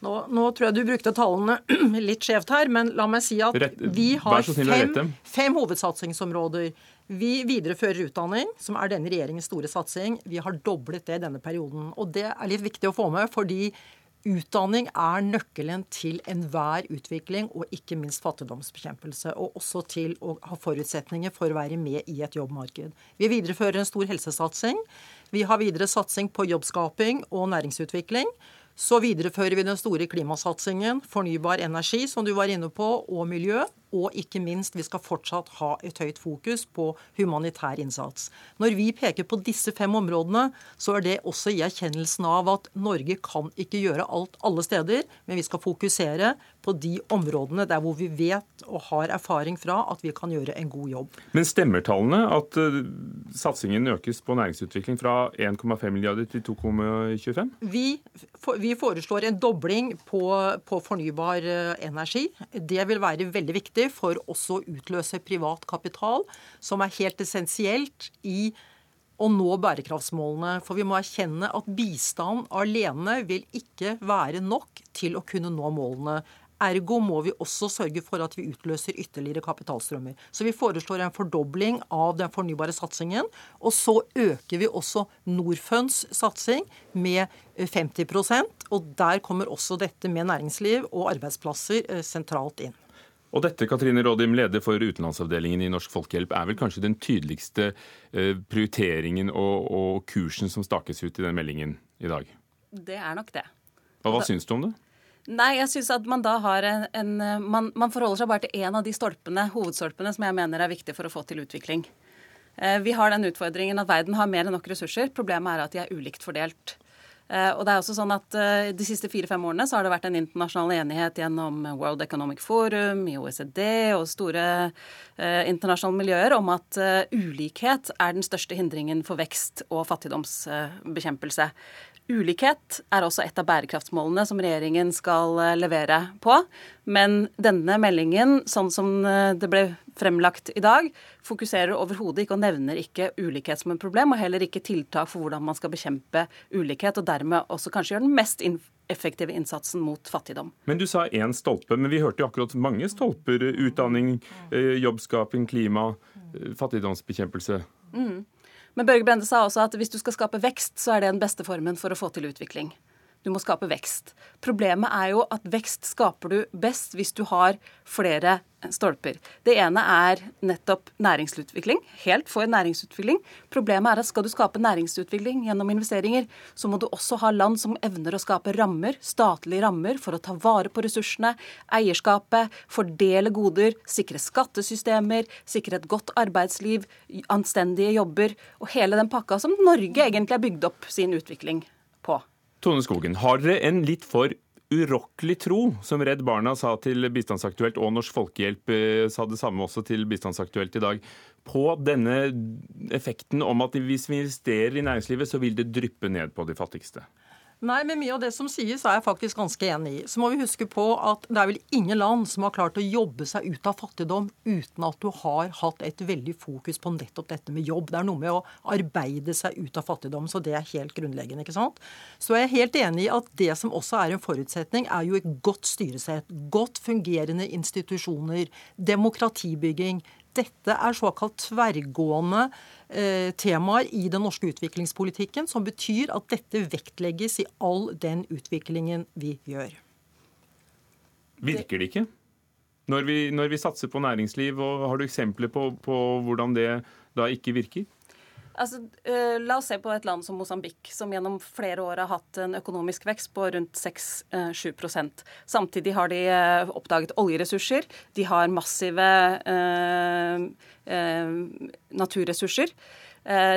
Nå, nå, tror jeg du brukte tallene litt skjevt her, men la meg si at vi har fem, fem, hovedsatsingsområder. Vi viderefører utdanning, som er denne regjeringens store satsing. Vi har doblet det i denne perioden. Og det er litt viktig å få med, fordi Utdanning er nøkkelen til enhver utvikling, og ikke minst fattigdomsbekjempelse. Og også til å ha forutsetninger for å være med i et jobbmarked. Vi viderefører en stor helsesatsing. Vi har videre satsing på jobbskaping og næringsutvikling. Så viderefører vi den store klimasatsingen, fornybar energi, som du var inne på, og miljø. Og ikke minst, vi skal fortsatt ha et høyt fokus på humanitær innsats. Når vi peker på disse fem områdene, så er det også i erkjennelsen av at Norge kan ikke gjøre alt alle steder, men vi skal fokusere på de områdene der hvor vi vet og har erfaring fra at vi kan gjøre en god jobb. Men stemmer tallene at uh, satsingen økes på næringsutvikling fra 1,5 milliarder til 2,25? Vi, vi, foreslår en dobling på, på fornybar uh, energi. Det vil være veldig viktig for også å utløse privat kapital, som er helt essensielt i å nå bærekraftsmålene. For vi må erkjenne at bistand alene vil ikke være nok til å kunne nå målene. Ergo må vi også sørge for at vi utløser ytterligere kapitalstrømmer. Så vi foreslår en fordobling av den fornybare satsingen. Og så øker vi også Norfunds satsing med 50% Og der kommer også dette med næringsliv og arbeidsplasser eh, sentralt inn. Og dette, Katrine Rådim, leder for utenlandsavdelingen i Norsk Folkehjelp, er vel kanskje den tydeligste eh, prioriteringen og, og kursen som stakes ut i den meldingen i dag? Det er nok det. Og Hva da, syns du om det? Nei, jeg syns at man da har en, en man, man, forholder seg bare til én av de stolpene, hovedstolpene som jeg mener er viktig for å få til utvikling. Eh, vi har den utfordringen at verden har mer enn nok ressurser. Problemet er at de er ulikt fordelt. Eh, og det er også sånn at eh, De siste fire-fem årene så har det vært en internasjonal enighet gjennom World Economic Forum, i OECD og store eh, internasjonale miljøer om at eh, ulikhet er den største hindringen for vekst og fattigdomsbekjempelse. Ulikhet er også et av bærekraftsmålene som regjeringen skal eh, levere på. Men denne meldingen, sånn som eh, det ble fremlagt i dag, fokuserer overhodet ikke og nevner ikke ulikhet som en problem, og heller ikke tiltak for hvordan man skal bekjempe ulikhet, og dermed også kanskje gjøre den mest effektive innsatsen mot fattigdom. Men Du sa én stolpe, men vi hørte jo akkurat mange stolper. Utdanning, eh, jobbskaping, klima, fattigdomsbekjempelse. Mm. Men Børge Brende sa også at hvis du skal skape vekst, så er det den beste formen for å få til utvikling. Du må skape vekst. Problemet er jo at vekst skaper du best hvis du har flere stolper. Det ene er nettopp næringsutvikling. Helt for næringsutvikling. Problemet er at skal du skape næringsutvikling gjennom investeringer, så må du også ha land som evner å skape rammer, statlige rammer, for å ta vare på ressursene, eierskapet, fordele goder, sikre skattesystemer, sikre et godt arbeidsliv, anstendige jobber, og hele den pakka som Norge egentlig har bygd opp sin utvikling på. Tone Skogen, har dere en litt for urokkelig tro, som Redd Barna sa til Bistandsaktuelt, og Norsk Folkehjelp eh, sa det samme også til Bistandsaktuelt i dag, på denne effekten om at hvis vi investerer i næringslivet, så vil det dryppe ned på de fattigste? Nei, med mye av det som sies er jeg faktisk ganske enig i. Så må vi huske på at det er vel ingen land som har klart å jobbe seg ut av fattigdom uten at du har hatt et veldig fokus på nettopp dette med jobb. Det er noe med å arbeide seg ut av fattigdom, så det er helt grunnleggende. ikke sant? Så er jeg helt enig i at det som også er en forutsetning, er jo et godt styresett. Godt fungerende institusjoner, demokratibygging, dette er såkalt tverrgående eh, temaer i den norske utviklingspolitikken, som betyr at dette vektlegges i all den utviklingen vi gjør. Virker det ikke? Når vi, når vi satser på næringsliv, og har du eksempler på, på hvordan det da ikke virker? Altså, uh, la oss se på et land som Mosambik, som gjennom flere år har hatt en økonomisk vekst på rundt 6-7 uh, Samtidig har de uh, oppdaget oljeressurser. De har massive naturressurser. Eh,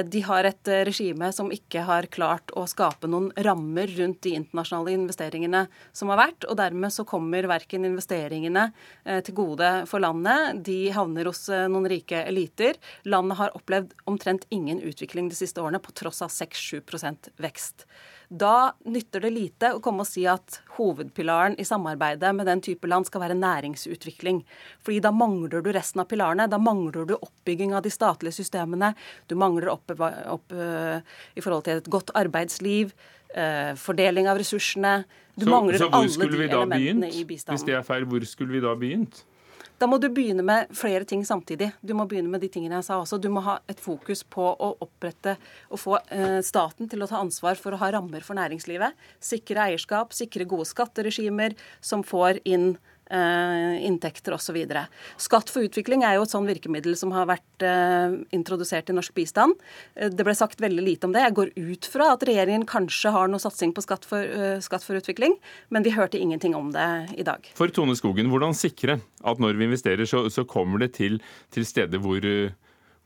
de har et eh, regime som ikke har klart å skape noen rammer rundt de internasjonale investeringene som har vært, og dermed så kommer verken investeringene eh, til gode for landet, de havner hos noen rike eliter. Landet har opplevd omtrent ingen utvikling de siste årene, på tross av 6-7% vekst. Da nytter det lite å komme og si at hovedpilaren i samarbeidet med den type land skal være næringsutvikling. Fordi da mangler du resten av pilarene. Da mangler du oppbygging av de statlige systemene. Du mangler opp, opp uh, i forhold til et godt arbeidsliv. Uh, fordeling av ressursene. Du så, mangler så alle de elementene i bistanden. Hvis det er feil, hvor skulle vi da begynt? Da må du begynne med flere ting samtidig. Du må begynne med de tingene jeg sa også. Du må ha et fokus på å opprette og få eh, staten til å ta ansvar for å ha rammer for næringslivet. Sikre eierskap, sikre gode skatteregimer som får inn eh, inntekter osv. Skatt for utvikling er jo et sånn virkemiddel som har vært eh, introdusert i norsk bistand. Eh, det ble sagt veldig lite om det. Jeg går ut fra at regjeringen kanskje har noe satsing på skatt for, skatt for utvikling, men vi hørte ingenting om det i dag. For Tone Skogen, hvordan sikre at når vi investerer, så, så kommer det til, til steder hvor,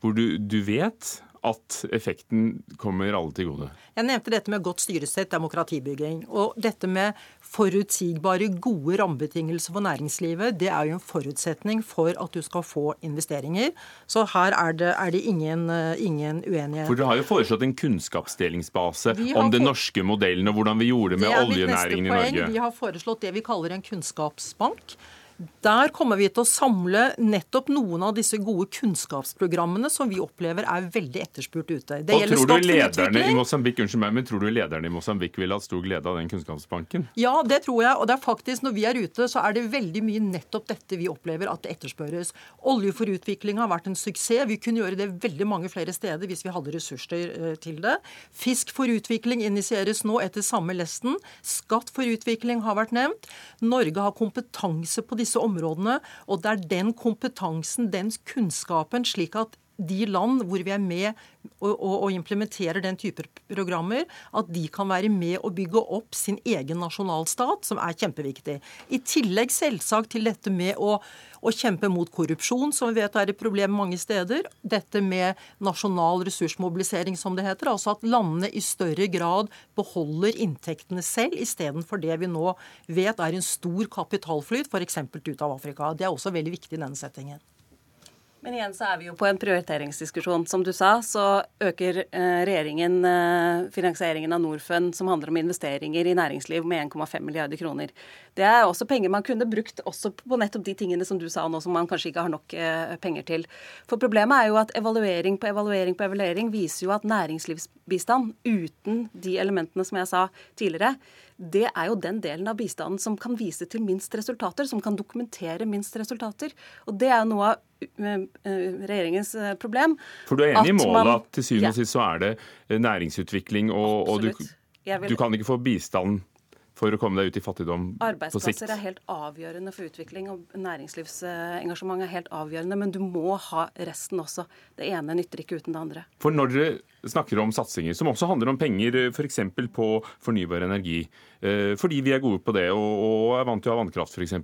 hvor du, du vet at effekten kommer alle til gode? Jeg nevnte dette med godt styresett, demokratibygging. Og dette med forutsigbare, gode rammebetingelser for næringslivet, det er jo en forutsetning for at du skal få investeringer. Så her er det, er det ingen, ingen, uenighet. For Dere har jo foreslått en kunnskapsdelingsbase om den norske modellen og hvordan vi gjorde det med oljenæringen i Norge. Vi har foreslått det vi kaller en kunnskapsbank. Der kommer vi til å samle nettopp noen av disse gode kunnskapsprogrammene som vi opplever er veldig etterspurt ute. Det og tror du lederne i Mosambik, unnskyld meg, men tror du lederne i Mosambik ville hatt stor glede av den kunnskapsbanken? Ja, det tror jeg. Og det er faktisk, når vi er ute, så er det veldig mye nettopp dette vi opplever at det etterspørres. Olje for utvikling har vært en suksess. Vi kunne gjøre det veldig mange flere steder hvis vi hadde ressurser eh, til det. Fisk for utvikling initieres nå etter samme lesten. Skatt for utvikling har vært nevnt. Norge har kompetanse på disse disse områdene. Og det er den kompetansen, den kunnskapen, slik at de land hvor vi er med og, og, og, implementerer den type programmer, at de kan være med og bygge opp sin egen nasjonalstat, som er kjempeviktig. I tillegg selvsagt til dette med å, å kjempe mot korrupsjon, som vi vet er et problem mange steder. Dette med nasjonal ressursmobilisering, som det heter. Altså at landene i større grad beholder inntektene selv, istedenfor det vi nå vet er en stor kapitalflyt, f.eks. ut av Afrika. Det er også veldig viktig i denne settingen. Men igjen så er vi jo på en prioriteringsdiskusjon. Som du sa, så øker eh, regjeringen eh, finansieringen av Norfund, som handler om investeringer i næringsliv, med 1,5 milliarder kroner. Det er også penger man kunne brukt også på nettopp de tingene som du sa nå, som man kanskje ikke har nok eh, penger til. For problemet er jo at evaluering på evaluering på evaluering viser jo at næringslivsbistand uten de elementene som jeg sa tidligere, det er jo den delen av bistanden som kan vise til minst resultater, som kan dokumentere minst resultater. Og det er jo noe av eh, eh, regjeringens eh, problem. For du er enig i målet man, at til syvende og sist så er det næringsutvikling, og, og du, du, kan ikke få bistand for å komme deg ut i fattigdom på sikt. Arbeidsplasser er helt avgjørende for utvikling, og næringslivsengasjement er helt avgjørende. Men du må ha resten også. Det ene nytter ikke uten det andre. For når dere snakker om satsinger som også handler om penger, f.eks. For på fornybar energi, eh, fordi vi er gode på det og er vant til å ha vannkraft f.eks.,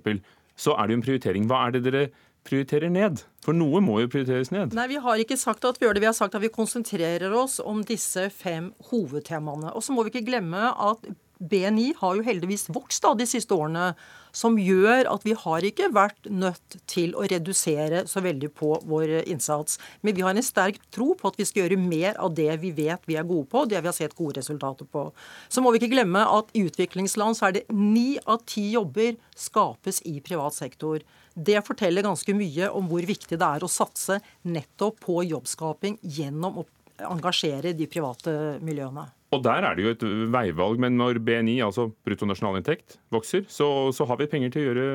så er det jo en prioritering. Hva er det dere prioriterer ned? For noe må jo prioriteres ned. Nei, Vi har ikke sagt at vi gjør det. Vi har sagt at vi konsentrerer oss om disse fem hovedtemaene. Og så må vi ikke glemme at BNI har jo heldigvis vokst da de siste årene, som gjør at vi har ikke vært nødt til å redusere så veldig på vår innsats. Men vi har en sterk tro på at vi skal gjøre mer av det vi vet vi er gode på, det vi har sett gode resultater på. Så må vi ikke glemme at i utviklingsland så er det ni av ti jobber skapes i privat sektor. Det forteller ganske mye om hvor viktig det er å satse nettopp på jobbskaping gjennom å engasjere de private miljøene. Og der er det jo et veivalg, men når BNI, altså bruttonasjonalinntekt, vokser, så, så har vi penger til å gjøre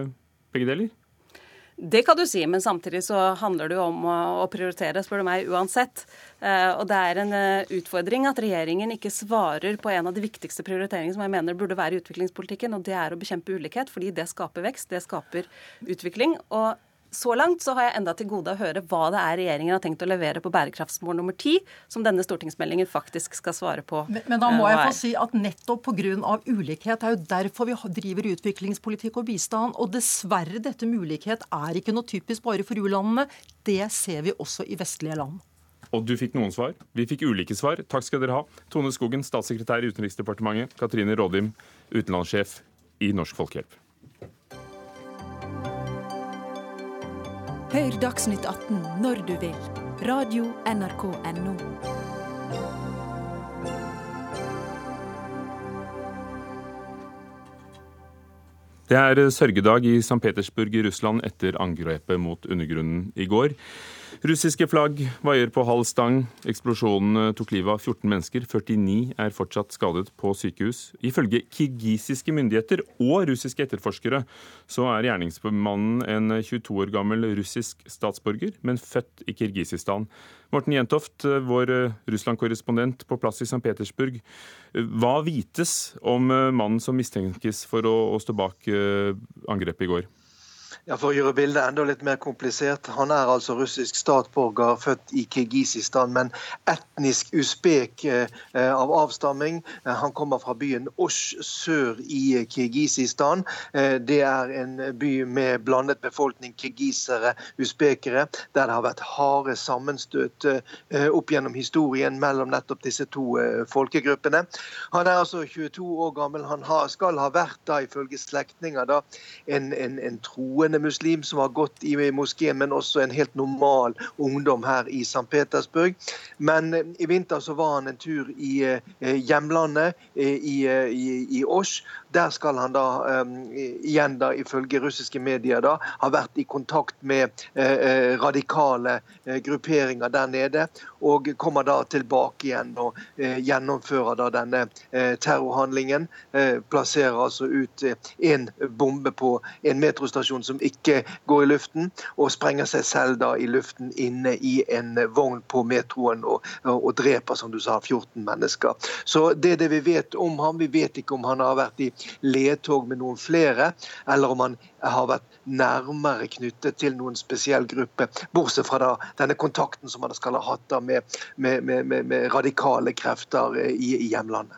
begge deler? Det kan du si, men samtidig så handler det jo om å prioritere, spør du meg, uansett. Eh, og det er en eh, utfordring at regjeringen ikke svarer på en av de viktigste prioriteringene som jeg mener burde være i utviklingspolitikken, og det er å bekjempe ulikhet, fordi det skaper vekst, det skaper utvikling. Og så langt så har jeg enda til gode å høre hva det er regjeringen har tenkt å levere på bærekraftsmål nummer ti, som denne stortingsmeldingen faktisk skal svare på. Men, men da må jeg få si at nettopp pga. ulikhet er jo derfor vi driver utviklingspolitikk og bistand. Og dessverre, dette med ulikhet er ikke noe typisk bare for u-landene. Det ser vi også i vestlige land. Og du fikk noen svar. Vi fikk ulike svar. Takk skal dere ha. Tone Skogen, statssekretær i Utenriksdepartementet. Katrine Rådim, utenlandssjef i Norsk Folkehjelp. Hør Dagsnytt 18 når du vil. Radio NRK Radio.nrk.no. Det er sørgedag i St. Petersburg i Russland etter angrepet mot undergrunnen i går. Russiske flagg vaier på halv stang. Eksplosjonen tok livet av 14 mennesker. 49 er fortsatt skadet på sykehus. Ifølge kirgisiske myndigheter og russiske etterforskere så er gjerningsmannen en 22 år gammel russisk statsborger, men født i Kirgisistan. Morten Jentoft, vår Russland-korrespondent på plass i St. Petersburg. Hva vites om mannen som mistenkes for å, stå bak eh, angrepet i går? Ja, For å gjøre bildet enda litt mer komplisert. Han er altså russisk statsborger, født i Kirgisistan, men etnisk usbek eh, av avstamming. Eh, han kommer fra byen Osh sør i Kirgisistan. Eh, det er en by med blandet befolkning, kirgisere, usbekere, der det har vært harde sammenstøt opp gjennom historien mellom nettopp disse to folkegruppene. Han er altså 22 år gammel. Han skal ha vært, da, ifølge slektninger, en, en, en tro troende muslim som har gått i moskeen, men også en helt normal ungdom her i St. Petersburg. Men eh, i vinter så var han en tur i eh, hjemlandet, eh, i, i, i. Der skal han da igjen da, ifølge russiske medier da, ha vært i kontakt med radikale grupperinger der nede, og kommer da tilbake igjen og gjennomfører da denne terrorhandlingen. Plasserer altså ut en bombe på en metrostasjon som ikke går i luften, og sprenger seg selv da i luften inne i en vogn på metroen og, og, dreper, som du sa, 14 mennesker. Så det er det vi vet om ham. Vi vet ikke om han har vært i ledtog med noen flere, eller om han har vært nærmere knyttet til noen spesiell gruppe, bortsett fra da denne kontakten som han skal ha hatt da med, med, med, med radikale krefter i, i hjemlandet.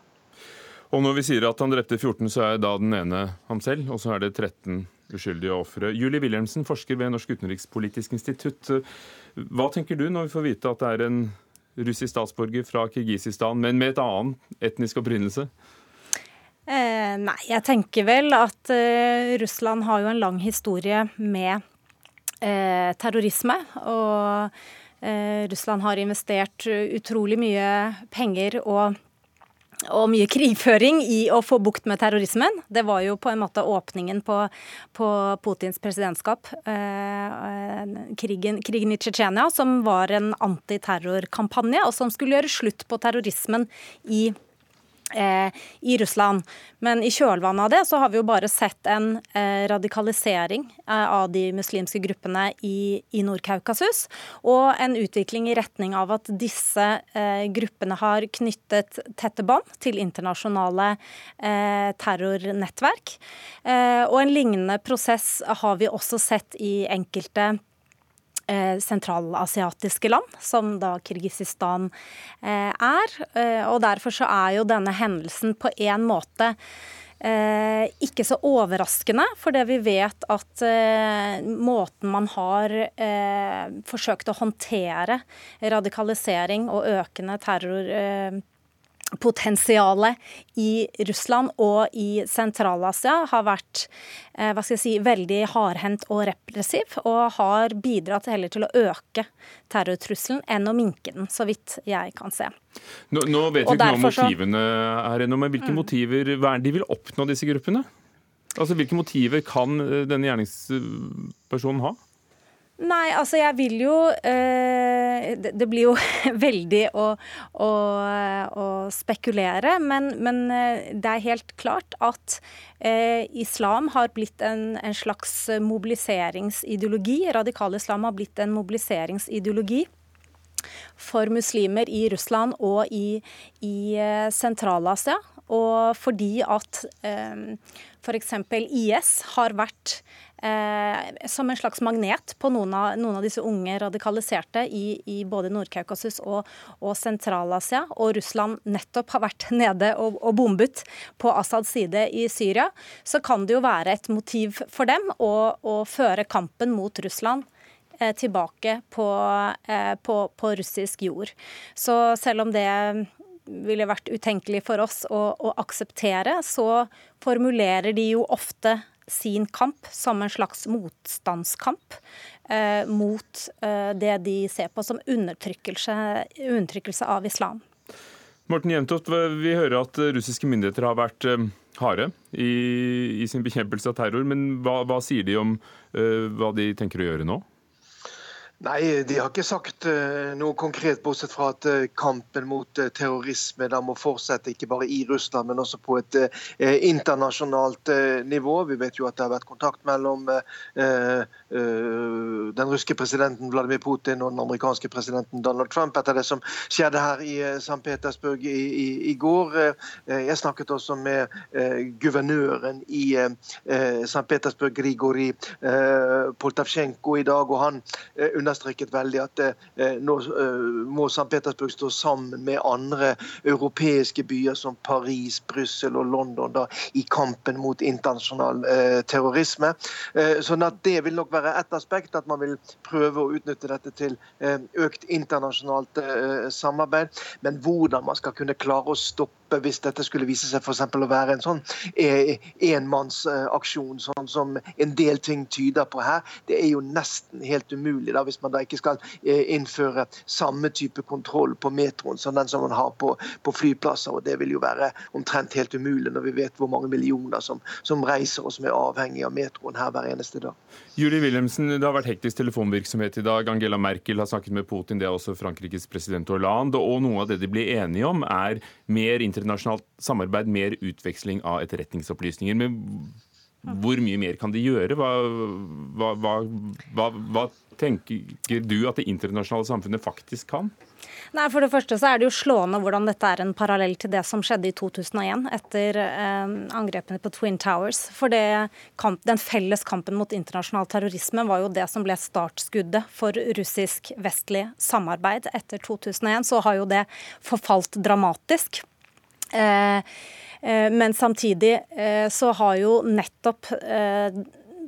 Og når vi sier at han drepte 14, så er da den ene ham selv, og så er det 13 uskyldige ofre. Julie Wilhelmsen, forsker ved Norsk utenrikspolitisk institutt. Hva tenker du når vi får vite at det er en russisk statsborger fra Kirgisistan, men med et annet etnisk opprinnelse? Eh, nei, jeg tenker vel at eh, Russland har jo en lang historie med eh, terrorisme. Og eh, Russland har investert utrolig mye penger og og mye krigføring i å få bukt med terrorismen. Det var jo på en måte åpningen på, på Putins presidentskap. Eh, krigen, krigen, i Tsjetsjenia, som var en antiterrorkampanje, og som skulle gjøre slutt på terrorismen i Russland i Russland. Men i kjølvannet av det så har vi jo bare sett en eh, radikalisering eh, av de muslimske gruppene i, i Nord-Kaukasus. Og en utvikling i retning av at disse gruppene har knyttet tette bånd til internasjonale terrornettverk. og en lignende prosess har vi også sett i enkelte Eh, sentralasiatiske land, som da Kirgisistan eh, er. Eh, og derfor så er jo denne hendelsen på en måte Eh, ikke så overraskende, for det vi vet at eh, måten man har eh, forsøkt å håndtere radikalisering og økende terror potensialet i Russland og i Sentral-Asia har vært eh, si, veldig hardhendt og repressiv, og har bidratt heller til å øke terrortrusselen enn å minke den, så vidt jeg kan se. Nå, nå vet vi ikke noe om motivene her ennå, men hvilke mm. motiver hva er det de vil oppnå, disse gruppene? Altså, Hvilke motiver kan eh, denne gjerningspersonen ha? Nei, altså jeg vil jo eh, Det blir jo veldig å, å, å spekulere, men, men, eh, det er helt klart at eh, islam har blitt en, en, slags mobiliseringsideologi. Radikal islam har blitt en mobiliseringsideologi for muslimer i Russland og i, i eh, Sentral-Asia. Og fordi at eh, f.eks. IS har vært som en slags magnet på noen av, noen av disse unge radikaliserte i, i både Nord-Kaukasus og, og Sentral-Asia. Og Russland nettopp har vært nede og, og, bombet på Assads side i Syria. Så kan det jo være et motiv for dem å, å føre kampen mot Russland eh, tilbake på, eh, på, på, russisk jord. Så selv om det ville vært utenkelig for oss å, å akseptere, så formulerer de jo ofte sin kamp som en slags motstandskamp eh, mot eh, det de ser på som undertrykkelse, undertrykkelse av islam. Morten Jentoft, vi hører at russiske myndigheter har vært eh, harde i, i, sin bekjempelse av terror. Men hva, hva sier de om uh, hva de tenker å gjøre nå? Nei, de har ikke sagt uh, noe konkret, bortsett fra at uh, kampen mot uh, terrorisme da må fortsette, ikke bare i Russland, men også på et internasjonalt nivå. Vi vet jo at det har vært kontakt mellom den russiske presidenten Vladimir Putin og den amerikanske presidenten Donald Trump etter det som skjedde her i St. Petersburg i, i, i, går. Jeg snakket også med guvernøren i St. Petersburg, Grigori Poltavsjenko, i dag, og han under understreket veldig at eh, nå eh, må St. Petersburg stå sammen med andre europeiske byer som Paris, Brussel og London da, i kampen mot internasjonal eh, terrorisme. sånn at Det vil nok være ett aspekt, at man vil prøve å utnytte dette til økt internasjonalt samarbeid. Men hvordan man skal kunne klare å stoppe hvis dette skulle vise seg for å være en sånn enmannsaksjon, sånn som en del ting tyder på her, det er jo nesten helt umulig da, hvis man da ikke skal eh, innføre samme type kontroll på metroen som den som man har på, på flyplasser. og Det vil jo være omtrent helt umulig når vi vet hvor mange millioner som, som reiser og som er avhengig av metroen her hver eneste dag. Julie Wilhelmsen, det har vært hektisk telefonvirksomhet i dag. Angela Merkel har snakket med Putin, det er også Frankrikes president Hollande. Og noe av det de blir enige om, er mer internasjonalt samarbeid, mer utveksling av etterretningsopplysninger. Men hvor mye mer kan de gjøre? Hva, hva, hva, hva, tenker du at det internasjonale samfunnet faktisk kan? Nei, For det første så er det jo slående hvordan dette er en parallell til det som skjedde i 2001 etter eh, angrepene på Twin Towers. For kamp, Den felles kampen mot internasjonal terrorisme var jo det som ble startskuddet for russisk-vestlig samarbeid. Etter 2001 så har jo det forfalt dramatisk. Eh, Eh, men samtidig eh, så har jo nettopp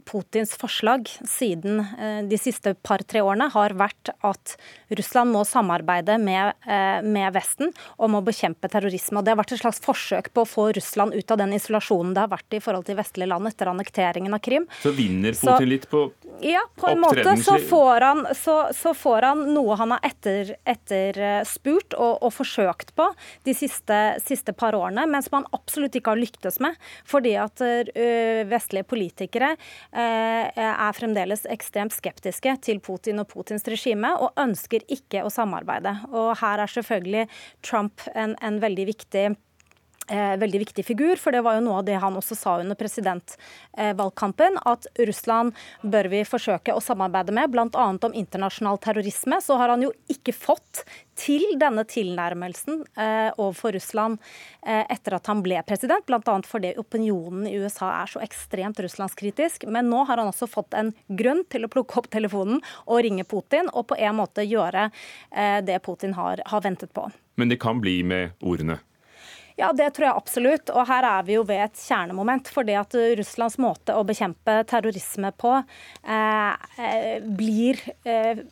Putins forslag siden eh, de siste par-tre årene har vært at Russland må samarbeide med, eh, med, Vesten om å bekjempe terrorisme. Og Det har vært et slags forsøk på å få Russland ut av den isolasjonen det har vært i forhold til vestlige land etter annekteringen av Krim. Så vinner Putin så, litt på Ja, på en måte så får, han, så, så får han, noe han har etterspurt og, og, forsøkt på de siste, siste, par årene, men som han absolutt ikke har lyktes med. Fordi at ø, vestlige politikere Eh, er fremdeles ekstremt skeptiske til Putin og Putins regime, og ønsker ikke å samarbeide. Og her er selvfølgelig Trump en, en veldig viktig Eh, veldig viktig figur, for det var jo noe av det han også sa under presidentvalgkampen, at Russland bør vi forsøke å samarbeide med, bl.a. om internasjonal terrorisme. Så har han jo ikke fått til denne tilnærmelsen eh, overfor Russland eh, etter at han ble president, bl.a. fordi opinionen i USA er så ekstremt russlandskritisk. Men nå har han også fått en grunn til å plukke opp telefonen og ringe Putin, og på en måte gjøre eh, det Putin har, har ventet på. Men det kan bli med ordene? Ja, det tror jeg absolutt. Og her er vi jo ved et kjernemoment. For det at Russlands måte å bekjempe terrorisme på eh, eh, blir eh,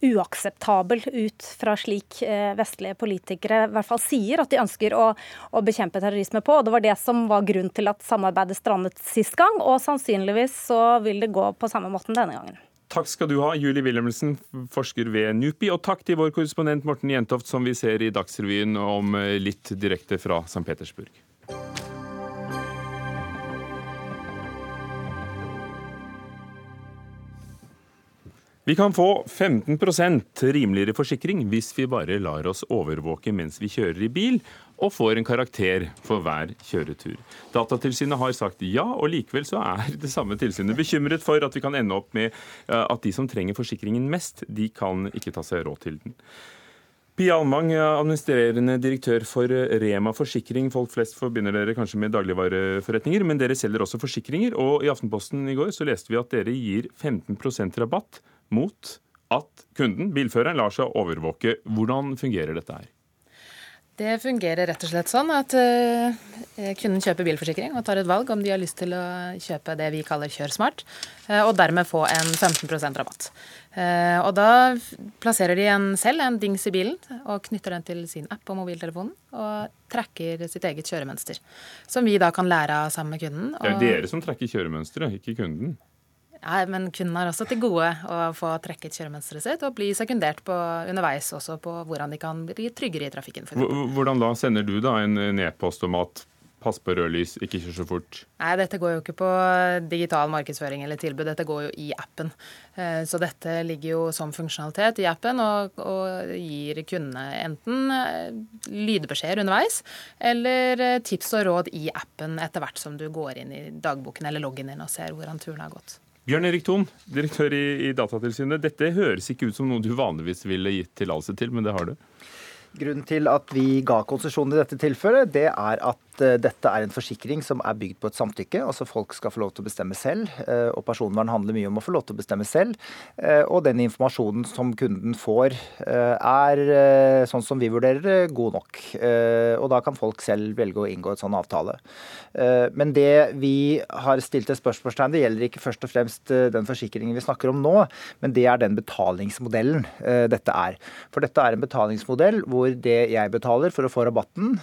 uakseptabel ut fra slik eh, vestlige politikere i hvert fall sier at de ønsker å, å, bekjempe terrorisme på. Og Det var det som var grunn til at samarbeidet strandet sist gang, og sannsynligvis så vil det gå på samme måten denne gangen. Takk skal du ha, Julie Wilhelmsen, forsker ved NUPI. Og takk til vår korrespondent Morten Jentoft, som vi ser i Dagsrevyen om eh, litt direkte fra St. Petersburg. Vi kan få 15% rimeligere forsikring hvis vi bare lar oss overvåke mens vi kjører i bil, og får en karakter for hver kjøretur. Datatilsynet har sagt ja, og likevel så er det samme tilsynet bekymret for at vi kan ende opp med eh, at de som trenger forsikringen mest, de kan ikke ta seg råd til den. Pia Almang, administrerende direktør for Rema Forsikring. Folk flest forbinder dere kanskje med dagligvareforretninger, men dere selger også forsikringer. Og i Aftenposten i går så leste vi at dere gir 15% rabatt mot at kunden, bilføreren, lar seg overvåke. Hvordan fungerer dette her? Det fungerer rett og slett sånn at uh, kunden kjøper bilforsikring og tar et valg om de har lyst til å kjøpe det vi kaller Kjør smart, uh, og dermed få en 15 rabatt. Uh, og da plasserer de en selv en dings i bilen og knytter den til sin app på mobiltelefonen og trekker sitt eget kjøremønster, som vi da kan lære av sammen med kunden. Det er dere som trekker kjøremønsteret, ikke kunden? Ja, men kunden har også til gode å få trekket kjøremønsteret sitt og bli sekundert på underveis også på hvordan de kan bli tryggere i trafikken. Hvordan da? Sender du da en e-post om at pass på rødlys, ikke kjør så fort? Nei, dette går jo ikke på digital markedsføring eller tilbud, dette går jo i appen. Eh, så dette ligger jo som funksjonalitet i appen og, og gir kundene enten eh, lydbeskjeder underveis eller eh, tips og råd i appen etter hvert som du går inn i dagboken eller loggen din og ser hvordan turen har gått. Bjørn Erik Thon, direktør i, i Datatilsynet. Dette høres ikke ut som noe du vanligvis ville gitt tillatelse til, men det har du? Grunnen til at vi ga konsesjon i dette tilfellet, det er at Eh, dette er en forsikring som er bygd på et samtykke. altså Folk skal få lov til å bestemme selv. Eh, og personvern handler mye om å få lov til å bestemme selv. Eh, og den informasjonen som kunden får, er sånn som vi vurderer det, god nok. Og da kan folk selv velge å inngå et sånn avtale. Men det vi har stilt et spørsmålstegn det gjelder ikke først og fremst den forsikringen vi snakker om nå, men det er den betalingsmodellen dette er. For dette er en betalingsmodell hvor det jeg betaler for å få rabatten,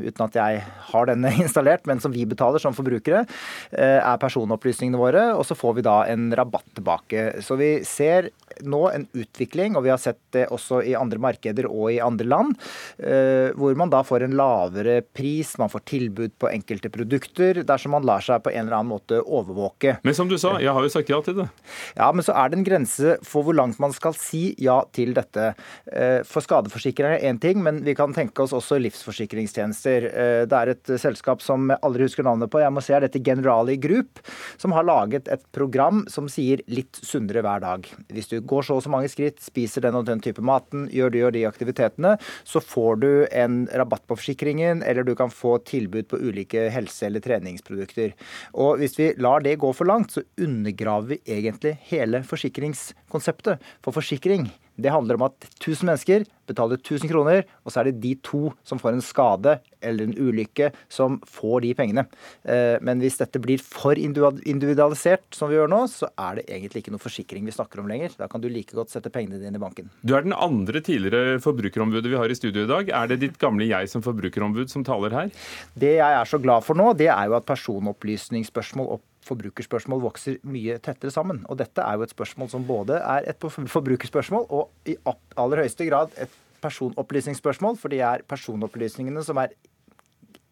uten at jeg har denne installert, men som vi betaler som forbrukere, eh, er personopplysningene våre. Og så får vi da en rabatt tilbake. Så vi ser nå en utvikling, og vi har sett det også i andre markeder og i andre land, eh, hvor man da får en lavere pris, man får tilbud på enkelte produkter, dersom man lar seg på en eller annen måte overvåke. Men som du sa, jeg har jo sagt ja til det. Ja, men så er det en grense for hvor langt man skal si ja til dette. Eh, for skadeforsikrere er ting, men vi kan tenke oss også livsforsikringstjenester. Det er et selskap som jeg aldri husker navnet på. Jeg må se er dette Generali Group, som har laget et program som sier 'litt sunnere hver dag'. Hvis du går så og så mange skritt, spiser den og den type maten, gjør de og de aktivitetene, så får du en rabatt på forsikringen, eller du kan få tilbud på ulike helse- eller treningsprodukter. Og hvis vi lar det gå for langt, så undergraver vi egentlig hele forsikringskonseptet. For forsikring det handler om at 1000 mennesker betaler 1000 kroner, og så er det de to som får en skade eller en ulykke, som får de pengene. Eh, men hvis dette blir for individualisert, som vi gjør nå, så er det egentlig ikke noe forsikring vi snakker om lenger. Da kan du like godt sette pengene dine i banken. Du er den andre tidligere forbrukerombudet vi har i studio i dag. Er det ditt gamle jeg som forbrukerombud som taler her? Det jeg er så glad for nå, det er jo at personopplysningsspørsmål opp forbrukerspørsmål vokser mye tettere sammen. Og dette er jo et spørsmål som både er et forbrukerspørsmål og i aller høyeste grad et personopplysningsspørsmål, for det er personopplysningene som er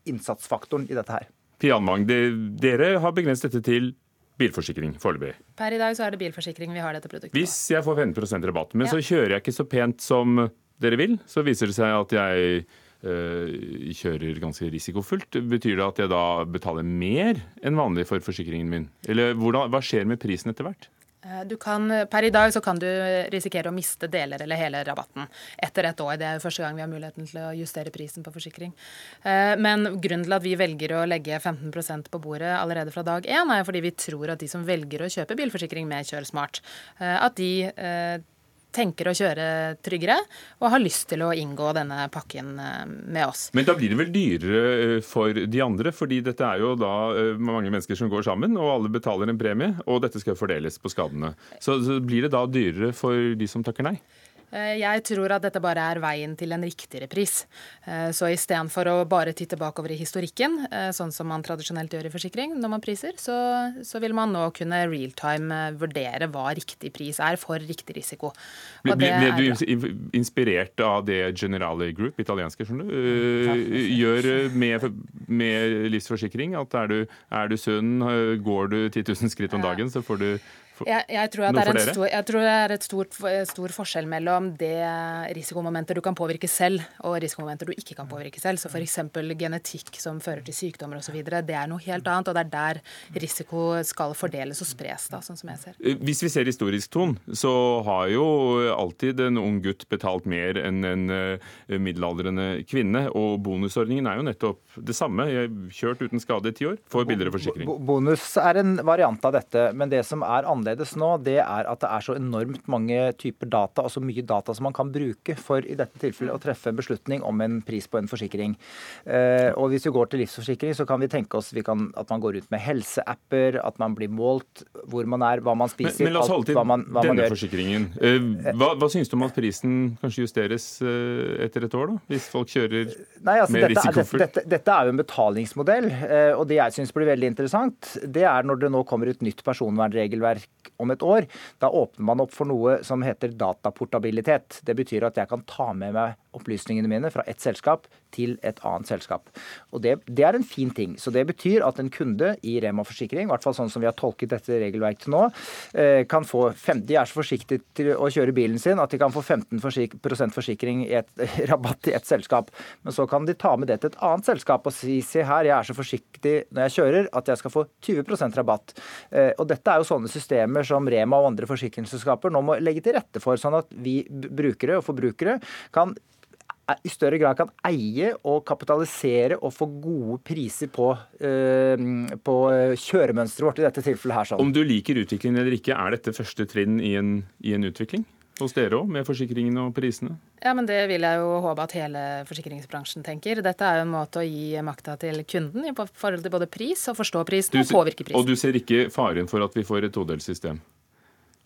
innsatsfaktoren i dette her. Pian Almang, dere har begrenset dette til bilforsikring foreløpig. Per i dag så er det bilforsikring vi har dette produktet Hvis jeg får 15% rabatt, men ja. så kjører jeg ikke så pent som dere vil, så viser det seg at jeg kjører ganske risikofullt. Betyr det at jeg da betaler mer enn vanlig for forsikringen min? Eller hvordan, hva skjer med prisen etter hvert? Eh, kan, per i dag så kan du risikere å miste deler eller hele rabatten etter et år. Det er jo første gang vi har muligheten til å justere prisen på forsikring. Eh, men grunnen til at vi velger å legge 15% på bordet allerede fra dag én, er fordi vi tror at de som velger å kjøpe bilforsikring med Kjør Smart, at de tenker å kjøre tryggere og har lyst til å inngå denne pakken eh, med oss. Men da blir det vel dyrere eh, for de andre, fordi dette er jo da eh, mange mennesker som går sammen, og alle betaler en premie, og dette skal fordeles på skadene. Så blir det da dyrere for de som takker nei? Eh, jeg tror at dette bare er veien til en riktigere pris. Eh, så istedenfor å bare titte bakover i historikken, eh, sånn som man tradisjonelt gjør i forsikring når man priser, så, så vil man nå kunne realtime vurdere hva riktig pris er for riktig risiko. Ble, ble, ble, du inspirert av det Generali Group, italienske, skjønner du, gjør med, med livsforsikring? At er du, er du sunn, går du 10 000 skritt om dagen, så får du jeg, jeg, tror det er, stor, jeg tror det er et stort, stor forskjell mellom det risikomomenter du kan påvirke selv, og risikomomenter du ikke kan påvirke selv. Så f.eks. genetikk som fører til sykdommer osv. Det er noe helt annet, og det er der risiko skal fordeles og spres, da, sånn som jeg ser. Eh, hvis vi ser historisk, Ton, så har jo alltid en ung gutt betalt mer enn en eh, middelaldrende kvinne. Og bonusordningen er jo nettopp det samme. Jeg kjørt uten skade i ti år, får billigere forsikring. Bonus er en variant av dette, men det som er annerledes annerledes nå, det er at det er så enormt mange typer data, og så mye data som man kan bruke for i dette tilfellet å treffe en beslutning om en pris på en forsikring. Eh, og Hvis vi går til livsforsikring, så kan vi tenke oss vi kan, at man går ut med helseapper, at man blir målt hvor man er, hva man spiser Men, men la oss holde til alt, man, denne forsikringen. Eh, hva, hva synes du om at prisen kanskje justeres eh, etter et år, da? Hvis folk kjører Nei, altså, mer risikofullt? Dette, dette, dette, er jo en betalingsmodell, og det jeg syns blir veldig interessant, det er når det nå kommer et nytt personvernregelverk om et år. Da åpner man opp for noe som heter dataportabilitet. Det betyr at jeg kan ta med meg opplysningene mine fra ett selskap til et annet selskap. Og det, det, er en fin ting. Så det betyr at en kunde i Rema forsikring, i hvert fall sånn som vi har tolket dette regelverket til nå, eh, kan få 50, De er så forsiktige til å kjøre bilen sin at de kan få 15 forsik forsikring i et, rabatt i et selskap. Men så kan de ta med det til et annet selskap og si se her, jeg er så forsiktig når jeg kjører at jeg skal få 20 rabatt. Eh, og dette er jo sånne systemer som Rema og andre forsikringsselskaper nå må legge til rette for, sånn at vi brukere og forbrukere kan i større grad kan eie og kapitalisere og få gode priser på, eh, på kjøremønsteret vårt i dette tilfellet her. Sånn. Om du liker utviklingen eller ikke, er dette første trinn i en, i en utvikling? Hos dere òg, med forsikringene og prisene? Ja, men Det vil jeg jo håpe at hele forsikringsbransjen tenker. Dette er jo en måte å gi makta til kunden i forhold til både pris og forstå prisen og påvirke prisen. Og du ser ikke faren for at vi får et todelt system?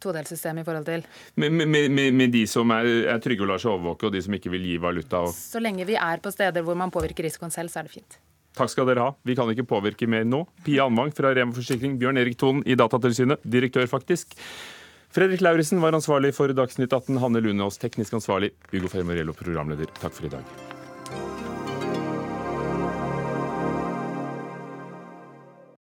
Todelsystem i forhold til? Med, med, med, med de som er, er, trygge og lar seg overvåke, og de som ikke vil gi valuta? Og... Så lenge vi er på steder hvor man påvirker risikoen selv, så er det fint. Takk skal dere ha. Vi kan ikke påvirke mer nå. Pia Anvang fra Rema Forsikring, Bjørn Erik Thon i Datatilsynet, direktør faktisk. Fredrik Lauritzen var ansvarlig for Dagsnytt 18, Hanne Lunås teknisk ansvarlig, Ugo Fermariello programleder. Takk for i dag.